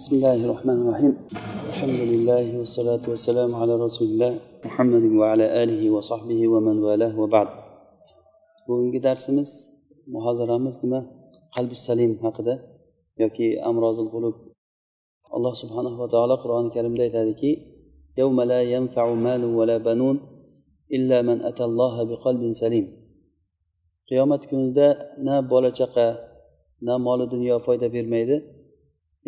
بسم الله الرحمن الرحيم الحمد لله والصلاة والسلام على رسول الله محمد وعلى آله وصحبه ومن والاه وبعد bugungi darsimiz muhozaramiz nima qalbi salim haqida yoki amrozul qulub alloh subhanahu va taolo qur'oni karimda aytadiki يوم لا ينفع مال ولا بنون إلا من أتى الله بقلب سليم qiyomat kunida na bola chaqa na moli dunyo foyda bermaydi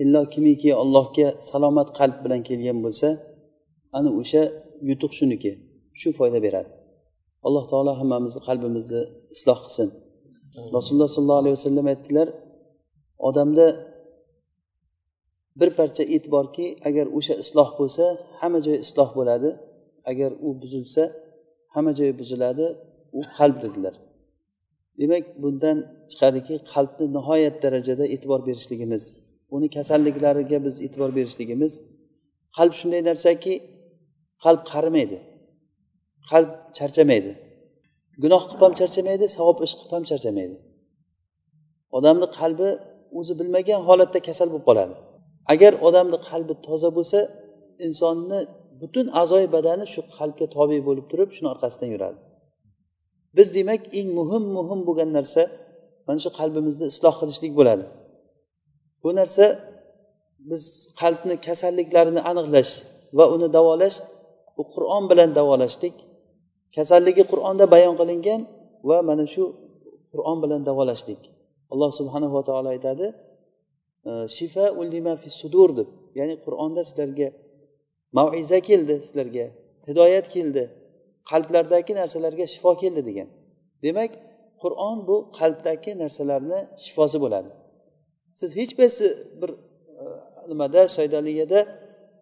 Illo kimiki allohga salomat qalb bilan kelgan bo'lsa ana o'sha yutuq shuniki shu foyda beradi. Alloh taolo hammamizni qalbimizni isloh qilsin. Rasululloh sollallohu alayhi vasallam aytdilar odamda bir parcha et borki agar o'sha isloh bo'lsa hamma joyi isloh bo'ladi. Agar u buzilsa hamma joyi buziladi u qalb dedilar. Demak bundan chiqadiki qalbni nihoyat darajada e'tibor berishligimiz uni kasalliklariga biz e'tibor berishligimiz qalb shunday narsaki qalb qarimaydi qalb charchamaydi. Gunoh qilib ham charchamaydi savob ish qilib ham charchamaydi. Odamni qalbi o'zi bilmagan holatda kasal bo'lib qoladi. Agar odamni qalbi toza bo'lsa insonni butun a'zoyi badani shu qalbga tobe bo'lib turib shuni orqasidan yuradi. Biz demak eng muhim muhim bo'lgan narsa mana shu qalbimizni isloh qilishlik bo'ladi. Bu narsa biz qalbni kasalliklarini aniqlash va uni davolash bu qur'on bilan davolashdik. Kasalligi qur'onda bayon qilingan va mana shu qur'on bilan davolashdik. Alloh subhanava taolo aytadi shifa ulima fi sudur deb. Ya'ni qur'onda sizlarga maviza keldi sizlarga hidoyat keldi. Qalblardagi narsalarga shifo keldi degan. Demak qur'on bu qalbdagi narsalarni shifosi bo'ladi. Siz hech qaysi bir e, nimada soydaliyada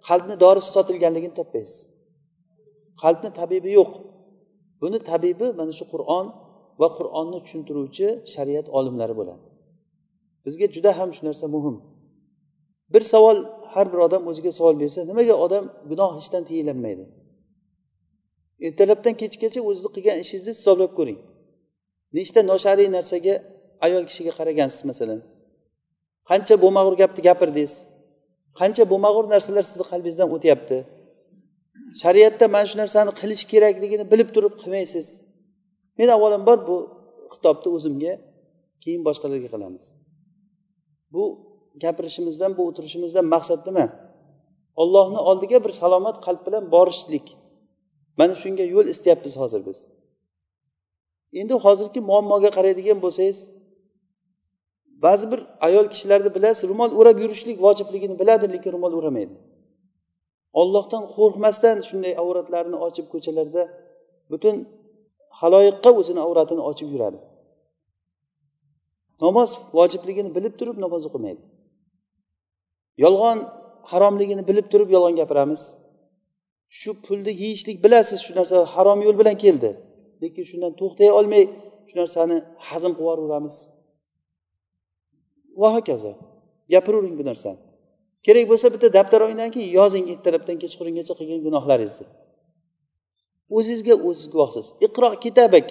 qalbni dorisi sotilganligini topmaysiz. Qalbni tabibi yo'q. Buni tabibi mana shu qur'on va qur'onni tushuntiruvchi shariat olimlari bo'ladi. Bizga juda ham shu narsa muhim. Bir savol har bir odam o'ziga savol bersa nimaga odam gunoh ishdan tiyilinmaydi ertalabdan kechgacha o'zizni qilgan ishingizni hisoblab ko'ring. Nechta noshariy narsaga ayol kishiga qaragansiz masalan? Qancha bo'lmag'ur gapni gapirdingiz? Qancha bo'lmag'ur narsalar sizni qalbingizdan o'tyapti? Shariatda mana shu narsani qilish kerakligini bilib turib qilmaysiz. Men avvalambor bu xitobni o'zimga keyin boshqalarga qilamiz. Bu gapirishimizdan bu o'tirishimizdan maqsad nima? Ollohni oldiga bir salomat qalb bilan borishlik. Mana shunga yo'l istayapmiz hozir biz. Endi hozirgi muammoga qaraydigan bo'lsangiz ba'zi bir ayol kishilarni bilasiz ro'mol o'rab yurishlik vojibligini biladi lekin ro'mol o'ramaydi. Ollohdan qo'rqmasdan shunday avratlarini ochib ko'chalarda butun haloyiqqa o'zini avratini ochib yuradi. Namoz vojibligini bilib turib namoz o'qimaydi. Yolg'on haromligini bilib turib yolg'on gapiramiz. Shu pulni yeyishlik bilasiz shu narsa harom yo'l bilan keldi lekin shundan to'xtay olmay shu narsani hazm qilib yuboraveramiz va hokazo. Gapiravering bu narsani. Kerak bo'lsa bitta daftar olingdan keyin yozing ertalabdan kechqurungacha qilgan gunohlaringizni. O'zizga o'ziz guvohsiz. Iqro kitabak.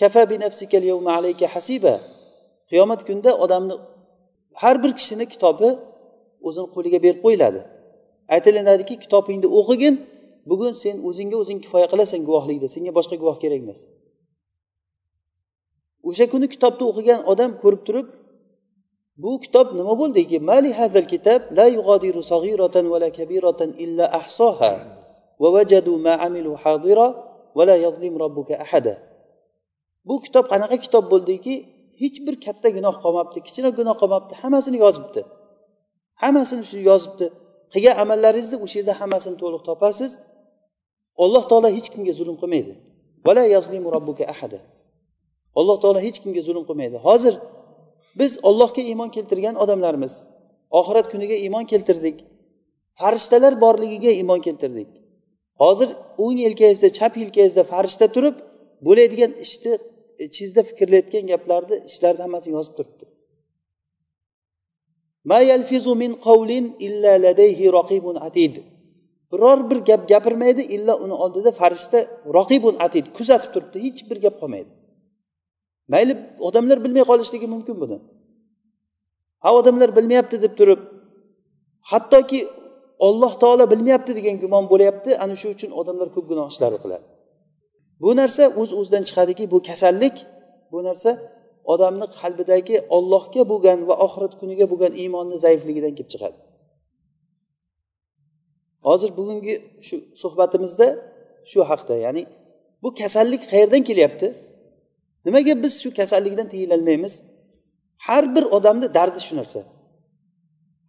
Kafa bi nafsikal yawma alayka hasiba. Qiyomat kunida odamni har bir kishini kitobi o'zini qo'liga berib qo'yiladi. Aytilinadiki kitobingni o'qigin bugun sen o'zingga o'zing kifoya qilasan guvohlikda. Senga boshqa guvoh kerak emas. O'sha kuni kitobni o'qigan odam ko'rib turib bu kitob nima bo'ldiki mali hadal kitab la yug'adiru saghiratan va la kabiratan illa ahsoha va wajadu ma amilu hadira va la yazlim robbuka ahada. Bu kitob qanaqa kitob bo'ldiki hech bir katta gunoh qolmabdi kichkina gunoh qolmabdi hammasini yozibdi. Hammasini shu yozibdi. Qilgan amallaringizni o'sha yerda hammasini to'liq topasiz. Alloh taolo hech kimga zulm qilmaydi. Vala yazlimu robbuka ahada. Alloh taolo hech kimga zulm qilmaydi. Hozir biz ollohga iymon keltirgan odamlarmiz. Oxirat kuniga iymon keltirdik. Farishtalar borligiga iymon keltirdik. Hozir o'ng yelkangizda chap yelkangizda farishta turib bo'ladigan ishni e, ichingizda fikrlayotgan gaplarni ishlarni hammasini yozib turibdi. Biror bir gap gapirmaydi illo uni oldida farishta roqibun atid kuzatib turibdi. Hech bir gap qolmaydi. Mayli odamlar bilmay qolishligi mumkin buni. Ha odamlar bilmayapti deb turib hattoki olloh taolo bilmayapti degan gumon bo'lyapti ana shu uchun odamlar ko'p gunoh ishlarni qiladi. Bu narsa o'z uz o'zidan chiqadiki bu kasallik bu narsa odamni qalbidagi ollohga bo'lgan va oxirat kuniga bo'lgan iymonni zaifligidan kelib chiqadi. Hozir bugungi shu suhbatimizda shu haqda ya'ni bu kasallik qayerdan kelyapti? Nimaga biz shu kasallikdan tiyilolmaymiz? Har bir odamni dardi shu narsa.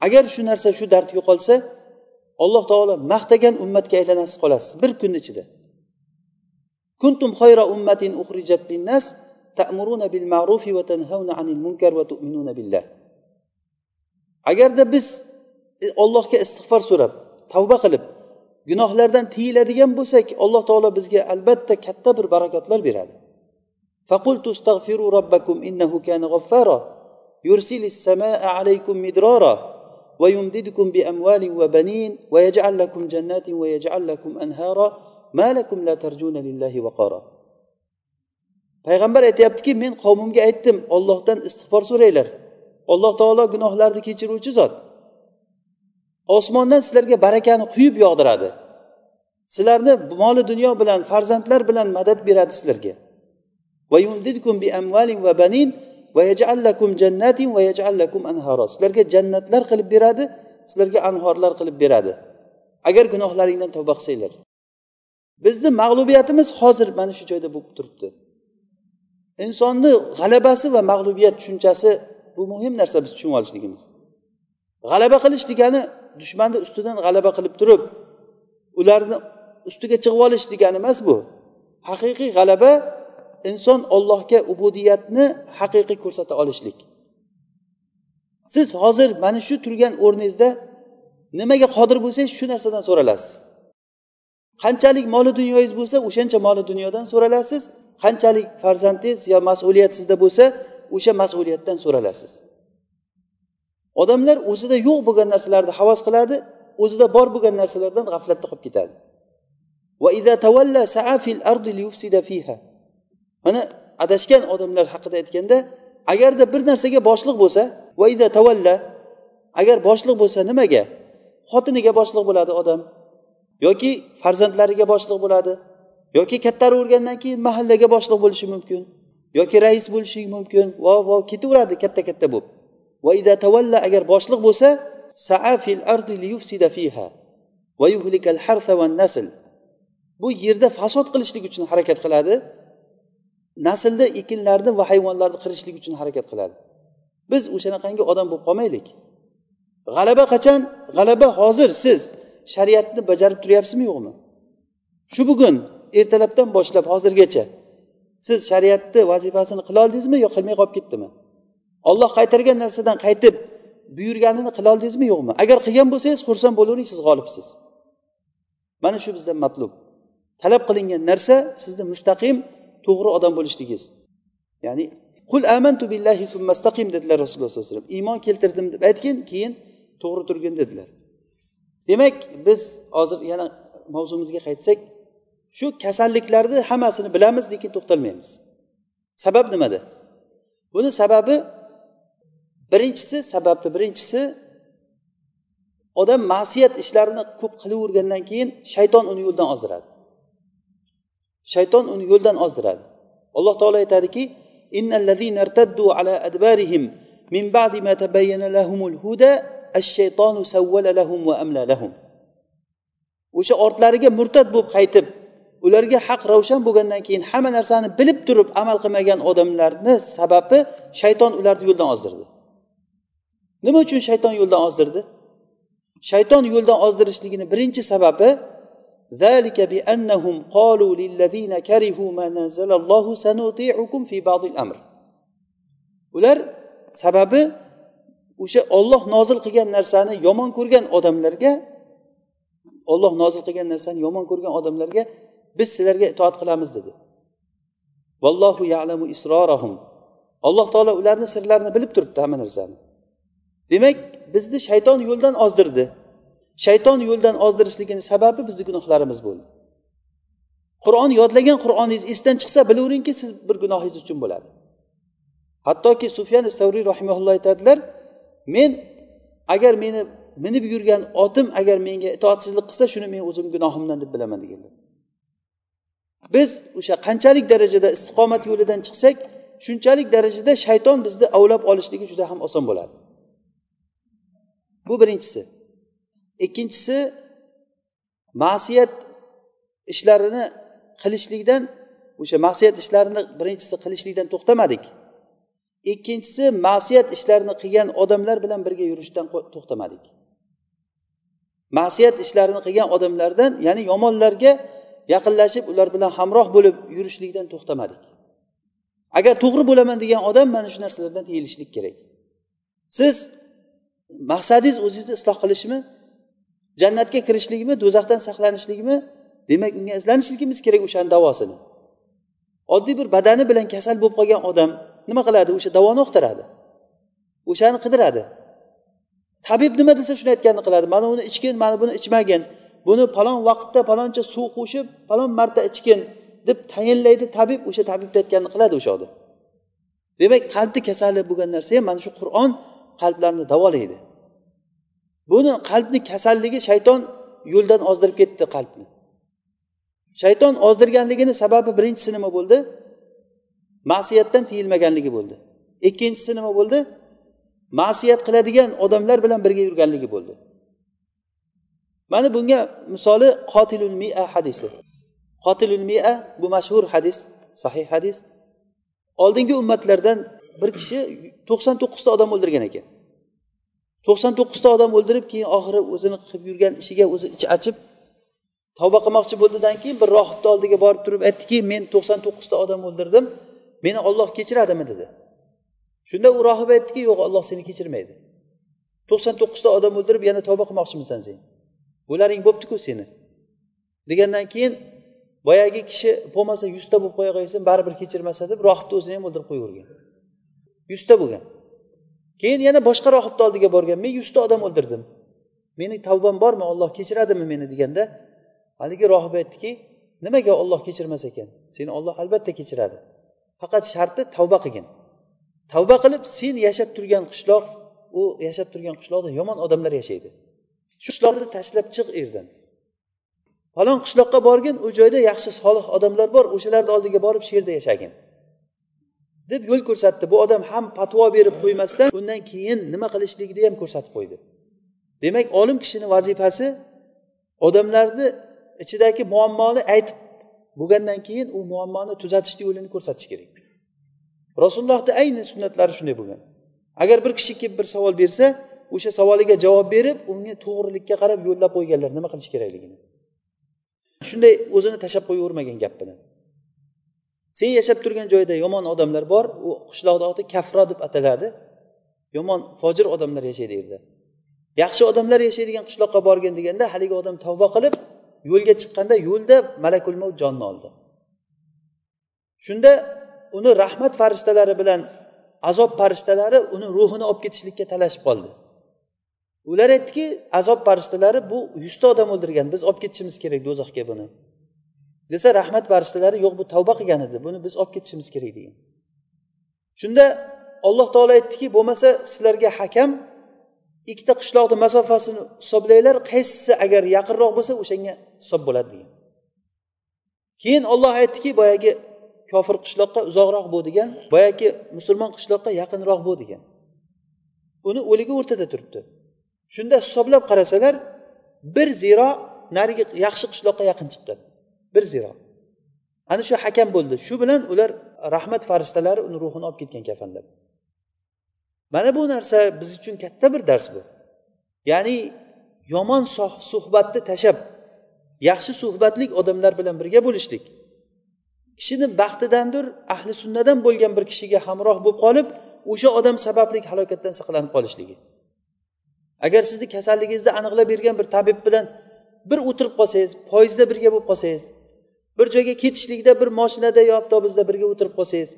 Agar shu narsa shu dard yo'qolsa alloh taolo maqtagan ummatga aylanasiz qolasiz bir kun ichida. Kuntum xayra ummatin uxrijat linnas ta'muruna bil ma'rufi va tanhauna anil munkar va tu'minuna billah. Agarda biz e, ollohga istig'for so'rab tavba qilib gunohlardan tiyiladigan bo'lsak alloh taolo bizga albatta katta bir barakotlar beradi. فقلت استغفروا ربكم إنه كان غفارا يرسل السماء عليكم مدرارا ويمددكم بأموال وبنين ويجعل لكم جنات ويجعل لكم أنهارا ما لكم لا ترجون لله وقارا payg'ambar aytyaptiki men qavmimga aytdim ollohdan istig'for so'ranglar alloh taolo gunohlarni kechiruvchi zot osmondan sizlarga barakani quyib yog'diradi sizlarni moli dunyo bilan farzandlar bilan madad beradi sizlarga Sizlarga jannatlar qilib beradi sizlarga anhorlar qilib beradi. Agar gunohlaringdan tavba qilsanglar. Bizni mag'lubiyatimiz hozir mana shu joyda bo'lib turibdi. Insonni g'alabasi va mag'lubiyat tushunchasi bu muhim narsa biz tushunib olishligimiz. G'alaba qilish degani dushmanni ustidan g'alaba qilib turib ularni ustiga chiqib olish degani emas bu. Haqiqiy g'alaba inson ollohga ubudiyatni haqiqiy ko'rsata olishlik. Siz hozir mana shu turgan o'rningizda nimaga qodir bo'lsangiz shu narsadan so'ralasiz. Qanchalik moli dunyoyingiz bo'lsa o'shancha moli dunyodan so'ralasiz. Qanchalik farzandingiz yo mas'uliyat sizda bo'lsa o'sha mas'uliyatdan so'ralasiz. Odamlar o'zida yo'q bo'lgan narsalarni havas qiladi o'zida bor bo'lgan narsalardan g'aflatda qolib ketadi. Mana adashgan odamlar haqida aytganda agarda bir narsaga boshliq bo'lsa tavalla agar boshliq bo'lsa nimaga? Xotiniga boshliq bo'ladi odam yoki farzandlariga boshliq bo'ladi yoki kattaravergandan keyin mahallaga boshliq bo'lishi mumkin yoki rais bo'lishi mumkin va va ketaveradi katta katta bo'lib. Va ida tavalla agar boshliq bo'lsa saa fil ardi liyufsida fiha va yuhlikal harsa va nasl. Bu yerda fasod qilishlik uchun harakat qiladi naslda ekinlarni va hayvonlarni qirishlik uchun harakat qiladi. Biz o'shanaqangi odam bo'lib qolmaylik. G'alaba qachon? G'alaba hozir siz shariatni bajarib turyapsizmi yo'qmi? Shu bugun ertalabdan boshlab hozirgacha siz shariatni vazifasini qila oldingizmi yo qilmay qolib ketdimi? Olloh qaytargan narsadan qaytib buyurganini qiloldingizmi yo'qmi? Agar qilgan bo'lsangiz xursand bo'lavering siz g'olibsiz. Mana shu bizdan matlub. Talab qilingan narsa sizni mustaqim to'g'ri odam bo'lishligingiz ya'ni qul amantu billahi summastaqim dedilar rasululloh sollallohu alayhi vasallam. Iymon keltirdim deb aytgin keyin to'g'ri turgin dedilar. Demak biz hozir yana mavzumizga qaytsak shu kasalliklarni hammasini bilamiz lekin to'xtalmaymiz. Sabab nimada? Buni sababi birinchisi sababni birinchisi odam ma'siyat ishlarini ko'p qilavergandan keyin shayton uni yo'ldan ozdiradi. Shayton uni yo'ldan ozdiradi. Alloh taolo aytadiki ala adbarihim min ba'di ma tabayyana lahumul huda ash-shaytonu sawwala lahum va amla lahum. O'sha ortlariga murtad bo'lib qaytib ularga haq ravshan bo'lgandan keyin hamma narsani bilib turib amal qilmagan odamlarni sababi shayton ularni yo'ldan ozdirdi. Nima uchun shayton yo'ldan ozdirdi? Shayton yo'ldan ozdirishligini birinchi sababi ذلك بأنهم قالوا للذين كرهوا ما نزل الله سنطيعكم في بعض الأمر ular sababi o'sha olloh nozil qilgan narsani yomon ko'rgan odamlarga olloh nozil qilgan narsani yomon ko'rgan odamlarga biz sizlarga itoat qilamiz dedi vallohu yalamu isrorahum alloh taolo ularni sirlarini bilib turibdi hamma narsani demak bizni shayton yo'ldan ozdirdi Shayton yo'ldan ozdirishligini sababi bizni gunohlarimiz bo'ldi. Qur'on yodlagan qur'oningiz esdan chiqsa bilaveringki siz bir gunohingiz uchun bo'ladi. Hattoki sufyan savriy rahimaulloh aytadilar men agar meni minib yurgan otim agar menga itoatsizlik qilsa shuni men o'zim gunohimdan deb bilaman deganlar. Biz o'sha qanchalik darajada istiqomat yo'lidan chiqsak shunchalik darajada shayton bizni ovlab olishligi juda ham oson bo'ladi. Bu birinchisi. Ikkinchisi ma'siyat ishlarini qilishlikdan o'sha ma'siyat ishlarini birinchisi qilishlikdan to'xtamadik. Ikkinchisi ma'siyat ishlarini qilgan odamlar bilan birga yurishdan to'xtamadik. Ma'siyat ishlarini qilgan odamlardan ya'ni yomonlarga yaqinlashib ular bilan hamroh bo'lib yurishlikdan to'xtamadik. Agar to'g'ri bo'laman degan odam mana shu narsalardan tiyilishlik kerak. Siz maqsadingiz o'zingizni isloh qilishmi? Jannatga kirishlikmi do'zaxdan saqlanishlikmi demak unga izlanishligimiz kerak o'shani davosini. Oddiy bir badani bilan kasal bo'lib qolgan odam nima qiladi? O'sha davoni uqtiradi o'shani qidiradi. Tabib nima desa shuni aytganini qiladi. Mana uni ichgin mana buni ichmagin. Buni falon vaqtda faloncha suv qo'shib falon marta ichgin deb tayinlaydi tabib o'sha tabibni aytganini qiladi o'sha odam. Demak qalbni kasali bo'lgan narsa ham mana shu qur'on qalblarni davolaydi. Buni qalbni kasalligi shayton yo'ldan ozdirib ketdi qalbni. Shayton ozdirganligini sababi birinchisi nima bo'ldi? Ma'siyatdan tiyilmaganligi bo'ldi. Ikkinchisi nima bo'ldi? Ma'siyat qiladigan odamlar bilan birga yurganligi bo'ldi. Mana bunga misoli qotilul mia hadisi. Qotilul mia bu mashhur hadis sahih hadis. Oldingi ummatlardan bir kishi to'qson to'qqizta odam o'ldirgan ekan. To'qson to'qqizta odam o'ldirib keyin oxiri o'zini qilib yurgan ishiga o'zi ichi achib tavba qilmoqchi bo'ldidan keyin bir rohibni oldiga borib turib aytdiki men to'qson to'qqizta odam o'ldirdim meni olloh kechiradimi dedi. Shunda u rohib aytdiki yo'q olloh seni kechirmaydi. to'qson to'qqizta odam o'ldirib yana tavba qilmoqchimisan sen. Bularing bo'ptiku seni. degandan keyin boyagi kishi bo'lmasa yuzta bo'lib qo'ya qo'ysin baribir kechirmasa deb rohibni o'zini ham o'ldirib qo'yavergan yuzta bo'lgan. Keyin yana boshqa rohibni oldiga borgan men yuzta odam o'ldirdim. Meni tavbam bormi olloh kechiradimi meni deganda haligi rohib aytdiki nimaga olloh kechirmas ekan? Seni olloh albatta kechiradi. Faqat sharti tavba qilgin. Tavba qilib sen yashab turgan qishloq u yashab turgan qishloqda yomon odamlar yashaydi. Shu qishloqni tashlab chiq u yerdan falon qishloqqa borgin u joyda yaxshi solih odamlar bor o'shalarni oldiga borib shu yerda yashagin. Deb yo'l ko'rsatdi. Bu odam ham patvo berib qo'ymasdan undan keyin nima qilishligini ham ko'rsatib qo'ydi. Demak olim kishini vazifasi odamlarni ichidagi muammoni aytib bo'lgandan keyin u muammoni tuzatishni yo'lini ko'rsatish kerak. Rasulullohni ayni sunnatlari shunday bo'lgan. Agar bir kishi kelib bir savol bersa o'sha savoliga javob berib unga to'g'rilikka qarab yo'llab qo'yganlar nima qilish kerakligini. Shunday o'zini tashlab qo'yavermagan gap bilan. Sen yashab turgan joyda yomon odamlar bor u qishloqni oti kafro deb ataladi yomon fojir odamlar yashaydi u yerda yaxshi odamlar yashaydigan qishloqqa borgin deganda haligi odam tavba qilib yo'lga chiqqanda yo'lda malakul mavt jonni oldi. Shunda uni rahmat farishtalari bilan azob farishtalari uni ruhini olib ketishlikka talashib qoldi. Ular aytdiki azob farishtalari bu yuzta odam o'ldirgan biz olib ketishimiz kerak do'zaxga buni. Desa rahmat farishtalari yo'q bu tavba qilgan edi. Buni biz olib ketishimiz kerak degan. Shunda alloh taolo aytdiki bo'lmasa sizlarga hakam ikkita qishloqni masofasini hisoblanglar qaysisi agar yaqinroq bo'lsa o'shanga hisob bo'ladi degan. Keyin olloh aytdiki boyagi kofir qishloqqa uzoqroq bo'l degan boyagi musulmon qishloqqa yaqinroq bo'l degan. Uni o'ligi o'rtada turibdi. Shunda hisoblab qarasalar bir ziro narigi yaxshi qishloqqa yaqin chiqqan bir ziro ana shu hakam bo'ldi. Shu bilan ular rahmat farishtalari uni ruhini olib ketgan kafanlab mana bu narsa biz uchun katta bir dars bu. Ya'ni yomon suhbatni tashlab yaxshi suhbatlik odamlar bilan birga bo'lishlik. Kishini baxtidandir ahli sunnadan bo'lgan bir kishiga hamroh bo'lib qolib o'sha odam sababli halokatdan saqlanib qolishligi. Agar sizni kasalligingizni aniqlab bergan bir tabib bilan bir o'tirib qolsangiz poyezdda birga bo'lib qolsangiz bir joyga ketishlikda bir moshinada yo avtobusda birga o'tirib qolsangiz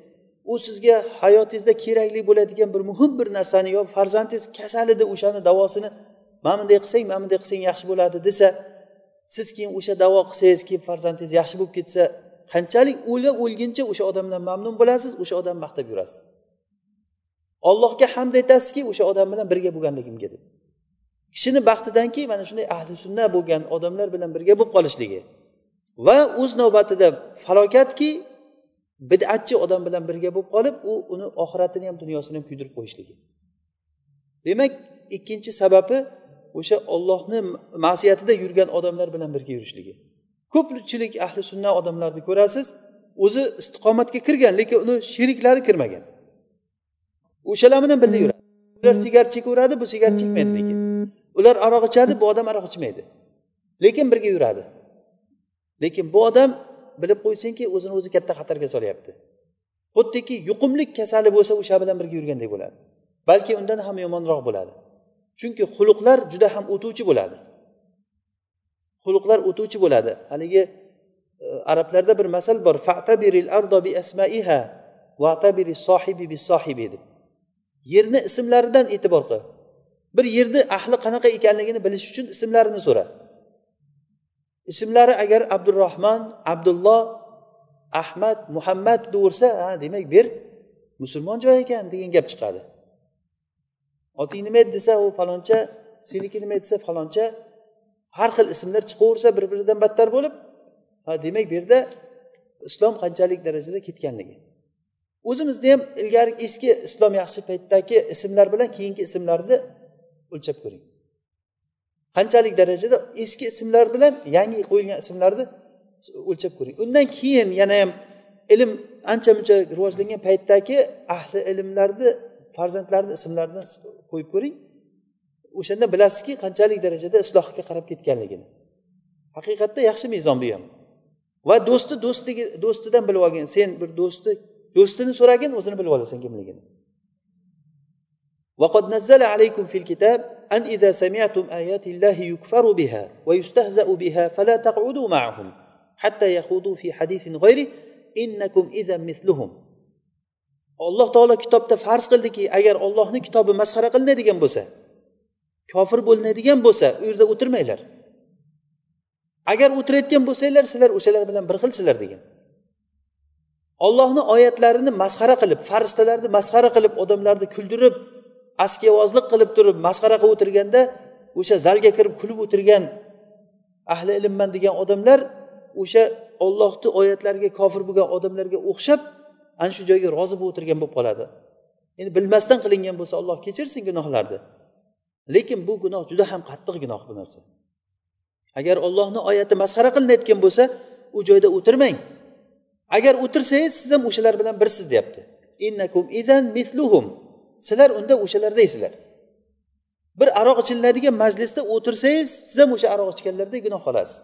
u sizga hayotingizda kerakli bo'ladigan bir muhim bir narsani yo farzandingiz kasal edi o'shani davosini mana bunday qilsang mana bunday qilsang yaxshi bo'ladi desa siz keyin o'sha davo qilsangiz keyin farzandingiz yaxshi bo'lib ketsa qanchalik o'lib o'lguncha o'sha odamdan mamnun bo'lasiz o'sha odamni maqtab yurasiz. Ollohga hamd aytasizki o'sha odam bilan birga bo'lganligimga deb kishini baxtidanki mana shunday ahli sunna bo'lgan odamlar bilan birga bo'lib qolishligi. Va o'z navbatida falokatki bidatchi odam bilan birga bo'lib qolib u uni oxiratini ham dunyosini ham kuydirib qo'yishligi. Demak ikkinchi sababi o'sha ollohni ma'siyatida yurgan odamlar bilan birga yurishligi. Ko'pchilik ahli sunna odamlarni ko'rasiz o'zi istiqomatga kirgan lekin uni sheriklari kirmagan. O'shalar bilan birga yuradi. Ular sigaret chekaveradi bu sigaret chekmaydi lekin. Ular aroq ichadi bu odam aroq ichmaydi. Lekin birga yuradi. Lekin bu odam bilib qo'ysinki o'zini o'zi katta xatarga solyapti. Xuddiki yuqumlik kasali bo'lsa o'sha bilan birga yurgandek bo'ladi. Balki undan ham yomonroq bo'ladi. Chunki xuluqlar juda ham o'tuvchi bo'ladi. Xuluqlar o'tuvchi bo'ladi. Haligi e, arablarda bir masal bor. Fatabiril ardo bi asmaiha vatabiri sohibi bi sohibi deb. Yerni ismlaridan e'tibor qil. Bir yerni ahli qanaqa ekanligini bilish uchun ismlarini so'ra. Ismlari agar abdurahmon abdulloh ahmad muhammad bo'lsa ha demak ber musulmon joy ekan degan gap chiqadi. Oting nima edi desa u faloncha seniki nima desa faloncha har xil ismlar chiqaversa bir biridan battar bo'lib ha demak bu yerda islom qanchalik darajada ketganligi. O'zimizni ham ilgari eski islom yaxshi paytdagi ismlar bilan keyingi ismlarni o'lchab ko'ring. qanchalik darajada eski ismlar bilan yangi qo'yilgan ismlarni o'lchab ko'ring undan keyin yana ham ilm ancha muncha rivojlangan paytdagi ahli ilmlarni farzandlarini ismlarini qo'yib ko'ring o'shanda bilasizki qanchalik darajada islohga qarab ketganligini haqiqatda yaxshi mezon bu ham va do'sti do'stiga do'stidan bilib olgin sen bir do'sti do'stini so'ragin o'zini bilib olasan kimligini وقد نزل عليكم في الكتاب أن إذا سمعتم آيات الله يكفر بها ويستهزأ بها فلا تقعدوا معهم حتى يخوضوا في حديث غيره إنكم إذا مثلهم alloh taolo kitobda farz qildiki agar ollohni kitobi masxara qilinadigan bo'lsa kofir bo'linadigan bo'lsa u yerda o'tirmanglar agar o'tirayotgan bo'lsanglar sizlar o'shalar bilan bir xilsizlar degan ollohni oyatlarini masxara qilib farishtalarni masxara qilib odamlarni kuldirib askiyovozlik qilib turib masxara qilib o'tirganda o'sha zalga kirib kulib o'tirgan ahli ilmman degan odamlar o'sha ollohni oyatlariga kofir bo'lgan odamlarga o'xshab ana shu joyga rozi bo'lib o'tirgan bo'lib qoladi. Endi bilmasdan qilingan bo'lsa alloh kechirsin gunohlarni. Lekin bu gunoh juda ham qattiq gunoh bu narsa. Agar ollohni oyati masxara qilinayotgan bo'lsa u joyda o'tirmang. Agar o'tirsangiz siz ham o'shalar bilan birsiz deyapti. Innakum idan mithluhum. Sizlar unda o'shalardaysizlar bir aroq ichiladigan majlisda o'tirsangiz siz ham o'sha aroq ichganlardek gunoh olasiz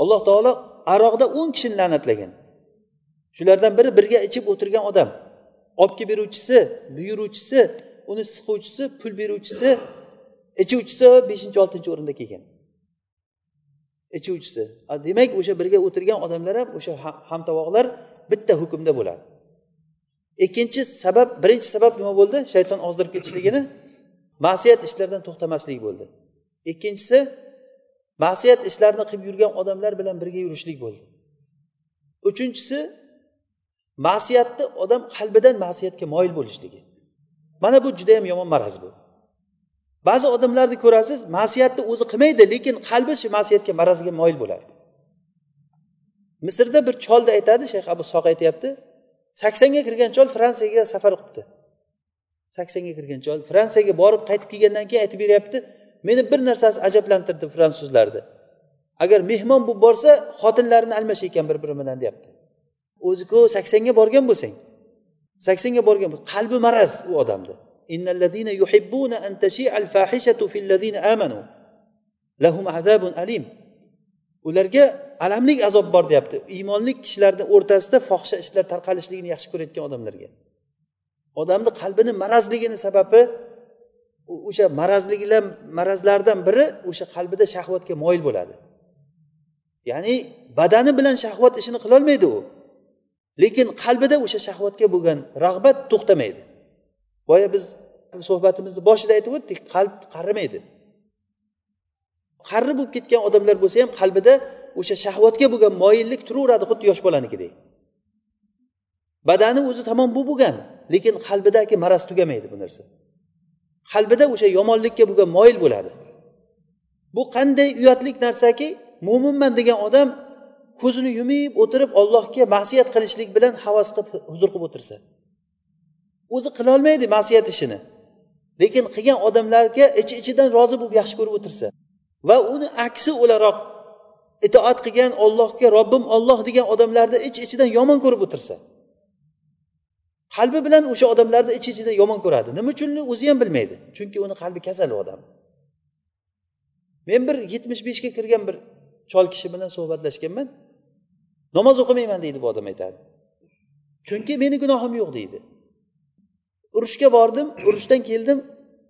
alloh taolo aroqda o'n kishini la'natlagan. Shulardan biri birga ichib o'tirgan odam. Olib kelib beruvchisi buyuruvchisi uni siquvchisi pul beruvchisi ichuvchisi beshinchi oltinchi o'rinda kelgan. Ichuvchisi. Demak o'sha birga o'tirgan odamlar ham o'sha hamtovoqlar bitta hukmda bo'ladi. Ikkinchi sabab birinchi sabab nima bo'ldi? Shayton ozdirib ketishligini ma'siyat ishlardan to'xtamaslik bo'ldi. Ikkinchisi ma'siyat ishlarni qilib yurgan odamlar bilan birga yurishlik bo'ldi. Uchinchisi ma'siyatni odam qalbidan ma'siyatga moyil bo'lishligi. Mana bu judayam yomon maraz bu. Ba'zi odamlarni ko'rasiz ma'siyatni o'zi qilmaydi lekin qalbi shu ma'siyatga marazga moyil bo'ladi. Misrda bir cholni aytadi shayx abu soq aytyapti saksonga kirgan chol fransiyaga safar qilibdi. Saksonga kirgan chol fransiyaga borib qaytib kelgandan keyin aytib beryapti meni bir narsasi ajablantirdi fransuzlarni agar mehmon bo'lib borsa xotinlarini almash ekan bir biri bilan deyapti o'ziku saksonga borgan bo'lsang. Saksonga borgan qalbi maraz u odamni ularga alamli azob bor deyapti. Iymonli kishilarni o'rtasida fohisha ishlar tarqalishligini yaxshi ko'rayotgan odamlarga. Odamni qalbini marazligini sababi o'sha marazliklar marazlardan biri o'sha qalbida shahvatga moyil bo'ladi. Ya'ni badani bilan shahvat ishini qilolmaydi u. Lekin qalbida o'sha shahvatga bo'lgan rag'bat to'xtamaydi. Boya biz suhbatimizni boshida aytib o'tdik qalb qarimaydi. Qarri bo'lib ketgan odamlar bo'lsa ham qalbida o'sha shahvatga bo'lgan moyillik turaveradi xuddi yosh bolanikidek badani o'zi tamom bu bo'lgan lekin qalbidagi maraz tugamaydi bu narsa. Qalbida o'sha yomonlikka bo'lgan moyil bo'ladi. Bu qanday uyatlik narsaki mo'minman degan odam ko'zini yumib o'tirib ollohga ma'siyat qilishlik bilan havas qilib huzur qilib o'tirsa. O'zi qilolmaydi ma'siyat ishini. Lekin qilgan odamlarga ichi ichidan rozi bo'lib yaxshi ko'rib o'tirsa. Va uni aksi o'laroq itoat qilgan ollohga robbim olloh degan odamlarni ich ichidan yomon ko'rib o'tirsa qalbi bilan o'sha odamlarni ich ichidan yomon ko'radi. Nima uchun o'zi ham bilmaydi chunki uni qalbi kasal odam. Men bir yetmish beshga kirgan bir chol kishi bilan suhbatlashganman. Namoz o'qimayman deydi bu odam aytadi. Chunki meni gunohim yo'q deydi. Urushga bordim urushdan keldim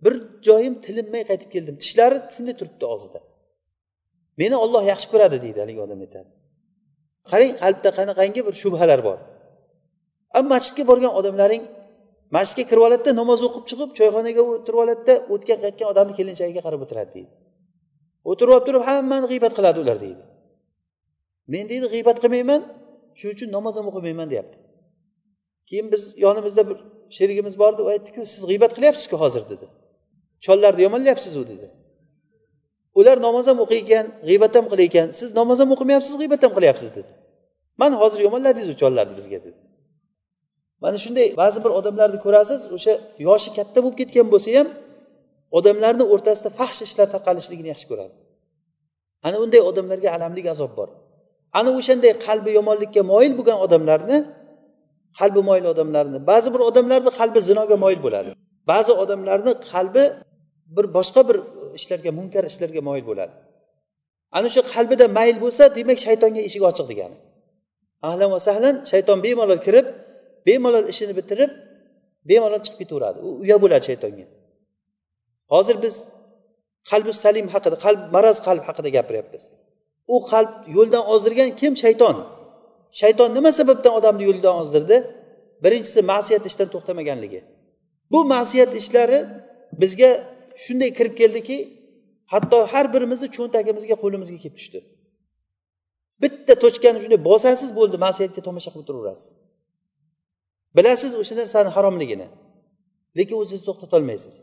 bir joyim tilinmay qaytib keldim. Tishlari shunday turibdi og'zida. Meni olloh yaxshi ko'radi deydi haligi odam aytadi. Qarang qalbda qanaqangi bir shubhalar bor. A masjidga borgan odamlaring masjidga kirib oladida namoz o'qib chiqib choyxonaga o'tirib oladida o'tgan qaytgan odamni kelinchagiga qarab o'tiradi deydi. O'tirib olib turib hammani g'iybat qiladi ular deydi. Men deydi g'iybat qilmayman shuning uchun namoz ham o'qimayman deyapti. Keyin biz yonimizda bir sherigimiz bor edi u aytdiku siz g'iybat qilyapsizku hozir dedi. Chollarni yomonlayapsizu dedi. Ular namoz ham o'qiyotgan g'iybat ham qilayotgan siz namoz ham o'qimayapsiz g'iybat ham qilyapsiz dedi. Mana hozir yomonladingizu chollarni bizga dedi. Mana shunday ba'zi bir odamlarni ko'rasiz o'sha yoshi katta bo'lib ketgan bo'lsa ham odamlarni o'rtasida fahsh ishlar tarqalishligini yaxshi ko'radi. Ana unday odamlarga alamlik azob bor. Ana o'shanday qalbi yomonlikka moyil bo'lgan odamlarni qalbi moyil odamlarni ba'zi bir odamlarni qalbi zinoga moyil bo'ladi. Ba'zi odamlarni qalbi bir boshqa bir ishlarga munkar ishlarga moyil bo'ladi. Ana shu qalbida mayl bo'lsa demak shaytonga eshik ochiq degani. Ahlan va sahlan shayton bemalol kirib bemalol ishini bitirib bemalol chiqib ketaveradi. U uya bo'ladi shaytonga. Hozir biz qalbi salim haqida qalb maraz qalb haqida gapiryapmiz. U qalb yo'ldan ozdirgan kim? Shayton. Shayton nima sababdan odamni yo'ldan ozdirdi? Birinchisi ma'siyat ishdan to'xtamaganligi. Bu ma'siyat ishlari bizga shunday kirib keldiki hatto har birimizni cho'ntagimizga qo'limizga kelib tushdi. Bitta tochkani shunday bosasiz bo'ldi ma'siyatga tomosha qilib turaverasiz. Bilasiz o'sha narsani haromligini lekin o'zingizni to'xtatolmaysiz.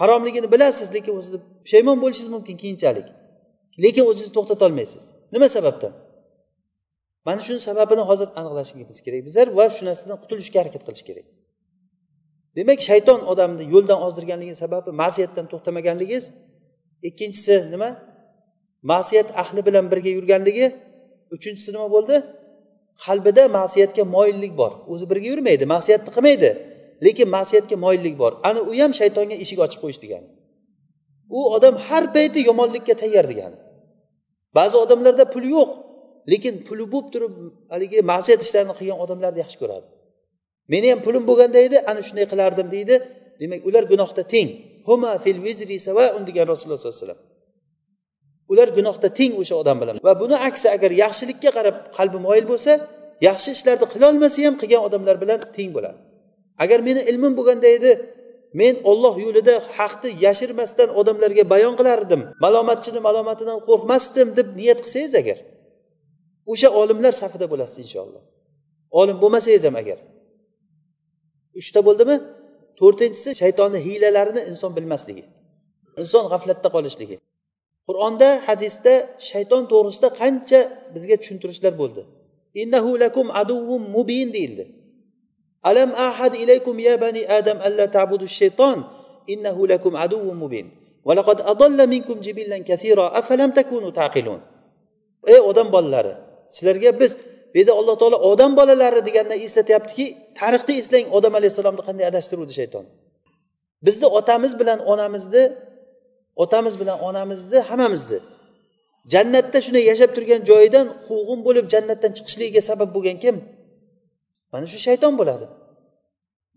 Haromligini bilasiz lekin o'zizni pushaymon bo'lishingiz mumkin keyinchalik. Lekin o'zingizni to'xtatolmaysiz. Nima sababdan? Mana shuni sababini hozir aniqlashimiz kerak. Bizlar va shu narsadan qutulishga harakat qilish kerak. Demak shayton odamni yo'ldan ozdirganligi sababi ma'siyatdan to'xtamaganligingiz ikkinchisi nima? Ma'siyat ahli bilan birga yurganligi uchinchisi nima bo'ldi? Qalbida ma'siyatga moyillik bor. O'zi birga yurmaydi ma'siyatni qilmaydi lekin ma'siyatga moyillik bor. Ana u ham shaytonga eshik ochib qo'yish degani. U odam har payti yomonlikka tayyor degani. Ba'zi odamlarda pul yo'q lekin puli bo'lib turib haligi ma'siyat ishlarini qilgan odamlarni yaxshi ko'radi. Meni ham pulim bo'lganda edi ana shunday qilardim deydi. Demak ular gunohda teng. Huma fil vizri savaun degan rasululloh sollallohu alayhi vasallam. Ular gunohda teng o'sha odam bilan. Va buni aksi agar yaxshilikka qarab qalbi moyil bo'lsa yaxshi ishlarni qilolmasa ham qilgan odamlar bilan teng bo'ladi. Agar meni ilmim bo'lganda edi men olloh yo'lida haqni yashirmasdan odamlarga bayon qilardim malomatchini malomatidan qo'rqmasdim deb niyat qilsangiz agar o'sha olimlar safida bo'lasiz inshaalloh. Olim bo'lmasangiz ham agar. Uchta bo'ldimi? To'rtinchisi shaytonni hiylalarini inson bilmasligi. Inson g'aflatda qolishligi. Qur'onda hadisda shayton to'g'risida qancha bizga tushuntirishlar bo'ldi. Innahu lakum aduvvum mubin deyildi. Alam ahad ilaykum ya bani adam alla ta'budu shayton innahu lakum aduvvum mubin. Laqad adalla minkum jibillan كثيرا afalam takunu تعقلون ey odam bolalari sizlarga biz bu yerda alloh taolo odam bolalari degandan eslatyaptiki tarixda eslang odam alayhissalomni qanday adashtiruvdi shayton? Bizni otamiz bilan onamizni otamiz bilan onamizni hammamizni jannatda shunday yashab turgan joyidan quvg'in bo'lib jannatdan chiqishligiga sabab bo'lgan kim? Mana shu shayton bo'ladi.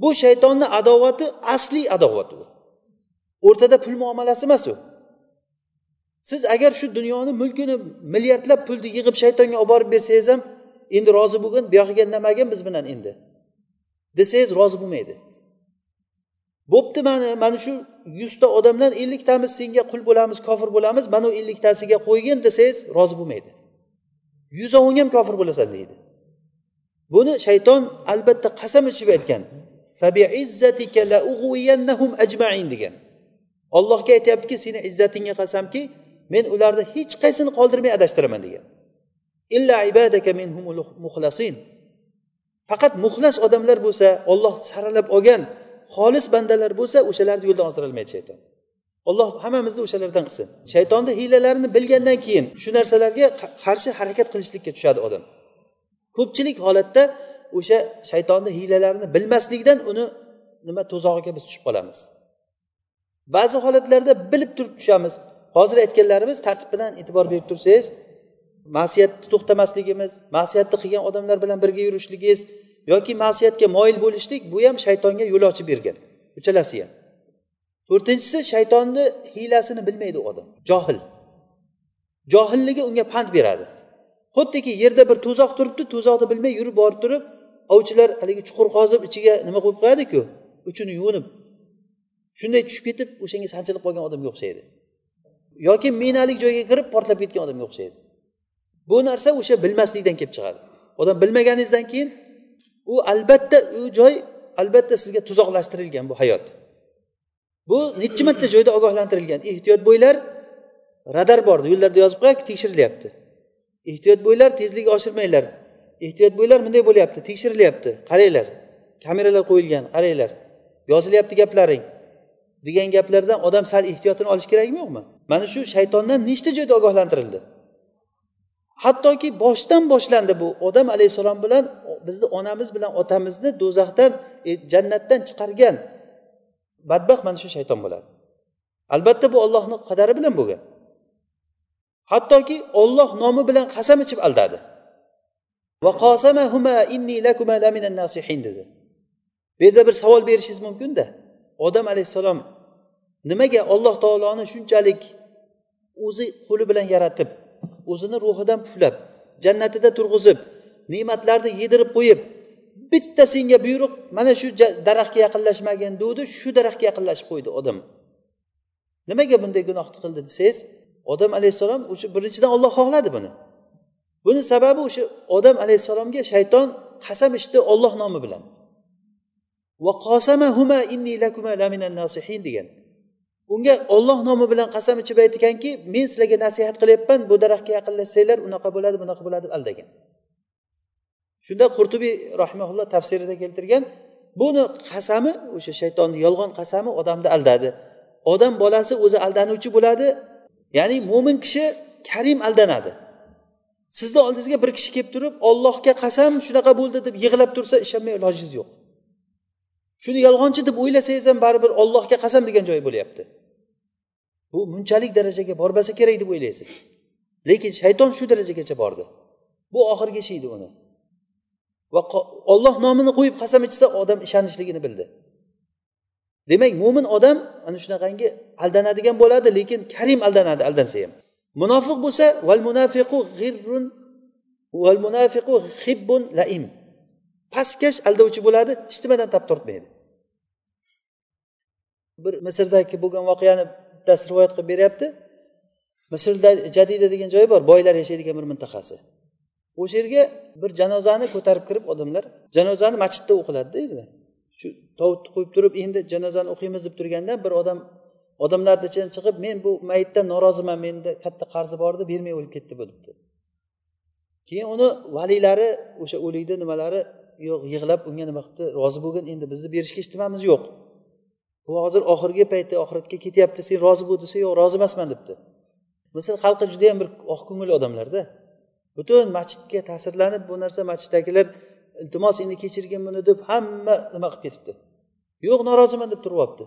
Bu shaytonni adovati asliy adovat u. O'rtada pul muomalasi emas u. Siz agar shu dunyoni mulkini milliardlab pulni yig'ib shaytonga olib borib bersangiz ham endi rozi bo'lgin buyog'iga indamagin biz bilan endi? Desangiz rozi bo'lmaydi. Bo'pti mana mana shu yuzta odamdan elliktamiz senga qul bo'lamiz kofir bo'lamiz mana u elliktasiga qo'ygin desangiz rozi bo'lmaydi. Yuzoving ham kofir bo'lasan deydi. Buni shayton albatta qasam ichib aytgan degan. Ollohga aytyaptiki seni izzatingga qasamki men ularni hech qaysini qoldirmay adashtiraman degan. Illa ibadaka minhumul muhlasin faqat muxlas odamlar bo'lsa olloh saralab olgan xolis bandalar bo'lsa o'shalarni yo'ldan ozdirolmaydi shayton. Alloh hammamizni o'shalardan qilsin. Shaytonni hiylalarini bilgandan keyin shu narsalarga qarshi harakat qilishlikka tushadi odam. Ko'pchilik holatda o'sha shaytonni hiylalarini bilmaslikdan uni nima to'zog'iga biz tushib qolamiz. Ba'zi holatlarda bilib turib tushamiz. Hozir aytganlarimiz tartib bilan e'tibor berib tursangiz ma'siyatni to'xtamasligimiz ma'siyatni qilgan odamlar bilan birga yurishligingiz yoki ma'siyatga moyil bo'lishlik bu ham shaytonga yo'l ochib bergan. Uchalasi ham. To'rtinchisi shaytonni hiylasini bilmaydi odam. Johil. Johilligi unga pand beradi. Xuddiki yerda bir to'zoq turibdi to'zoqni bilmay yurib borib turib ovchilar haligi chuqur qozib ichiga nima qo'yib qo'yadiku? Uchini yuvinib shunday tushib ketib o'shanga sanchilib qolgan odamga o'xshaydi. Yoki minalik joyga kirib portlab ketgan odamga o'xshaydi. Bu narsa o'sha bilmaslikdan kelib chiqadi. Odam bilmaganingizdan keyin u albatta u joy albatta sizga tuzoqlashtirilgan bu hayot. Bu nechi marta joyda ogohlantirilgan? Ehtiyot bo'linglar radar bor yo'llarda yozib qo'yadi tekshirilyapti. Ehtiyot bo'linglar tezlik oshirmanglar. Ehtiyot bo'linglar bunday bo'lyapti tekshirilyapti. Qaranglar kameralar qo'yilgan qaranglar. Yozilyapti gaplaring. Degan gaplardan odam sal ehtiyotini olishi kerakmi yo'qmi? Mana shu shaytondan nechta joyda ogohlantirildi? Hattoki boshdan boshlandi bu. Odam alayhissalom bilan bizni onamiz bilan otamizni do'zaxdan e, jannatdan chiqargan badbaxt mana shu shayton bo'ladi. Albatta bu ollohni qadari bilan bo'lgan. Hattoki olloh nomi bilan qasam ichib aldadi. Dedi. Bu yerda bir savol berishingiz mumkinda odam alayhissalom nimaga olloh taoloni shunchalik o'zi qo'li bilan yaratib o'zini ruhidan puflab jannatida turg'izib ne'matlarni yedirib qo'yib bitta senga buyruq mana shu daraxtga yaqinlashmagin degdi shu daraxtga yaqinlashib qo'ydi odam. Nimaga bunday gunohni qildi desangiz odam alayhissalom o'sha birinchidan olloh xohladi buni. Buni sababi o'sha odam alayhissalomga shayton qasam ichdi olloh nomi bilan. Degan. Unga olloh nomi bilan qasam ichib aytganki men sizlarga nasihat qilyapman bu daraxtga yaqinlashsanglar unaqa bo'ladi bunaqa bo'ladi deb aldagan shunda qurtubiy rahimaulloh tafsirida keltirgan buni qasami o'sha shaytonni yolg'on qasami odamni aldadi. Odam bolasi o'zi aldanuvchi bo'ladi ya'ni mo'min kishi karim aldanadi. Sizni oldingizga bir kishi kelib turib ollohga qasam shunaqa bo'ldi deb yig'lab tursa ishonmay ilojingiz yo'q. Shuni yolg'onchi deb o'ylasangiz ham baribir ollohga qasam degan joyi bo'lyapti. Bu bunchalik darajaga bormasa kerak deb o'ylaysiz. Lekin shayton shu darajagacha bordi. Bu oxirgi ishi edi uni. Va olloh nomini qo'yib qasam ichsa odam ishonishligini bildi. Demak mo'min odam ana shunaqangi aldanadigan bo'ladi lekin karim aldanadi aldansa ham. Munofiq bo'lsa val munafiqu g'irrun val munafiqu hibbun laim. Pastkash aldovchi bo'ladi hech nimadan tap tortmaydi. Bir misrdagi bo'lgan voqeani bittasi rivoyat qilib beryapti. Misrda jadida degan joyi bor boylar yashaydigan bir mintaqasi. O'sha yerga bir janozani ko'tarib kirib odamlar janozani masjidda o'qiladida yerda. Shu tovutni qo'yib turib endi janozani o'qiymiz deb turganda bir odam odamlarni ichidan chiqib men bu mayitdan noroziman menda katta qarzi bor edi bermay o'lib ketdi bu debdi keyin uni valiylari o'sha o'likni nimalari yo'q yig'lab unga nima qilibdi rozi bo'lgin endi bizni berishga ishtimamiz yo'q u hozir oxirgi paytda oxiratga ketyapti sen rozi bo'l desa yo'q rozi emasman debdi. Misr xalqi judayam bir oq ko'ngil odamlarda butun masjidga ta'sirlanib bu narsa masjiddagilar iltimos endi kechirgin buni deb hamma nima qilib ketibdi. Yo'q noroziman deb turib olibdi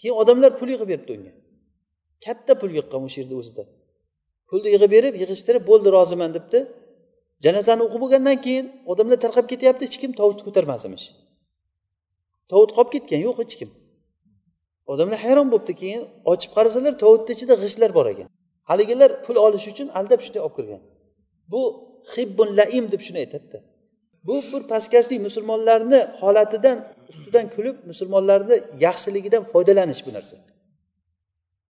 keyin odamlar pul yig'ib beribdi unga. Katta pul yig'gan o'sha yerda o'zida. Pulni yig'ib berib yig'ishtirib bo'ldi roziman debdi. Janozani o'qib bo'lgandan keyin odamlar tarqab ketyapti hech kim tovutni ko'tarmas emish. Tovut qolib ketgan yo'q hech kim. Odamlar hayron bo'libdi keyin ochib qarasalar tovutni ichida g'ishtlar bor ekan. Haligilar pul olish uchun aldab shunday olib kirgan. Bu hibbun laim deb shuni aytadida. Bu bir pastkashlik musulmonlarni holatidan ustidan kulib musulmonlarni yaxshiligidan foydalanish bu narsa.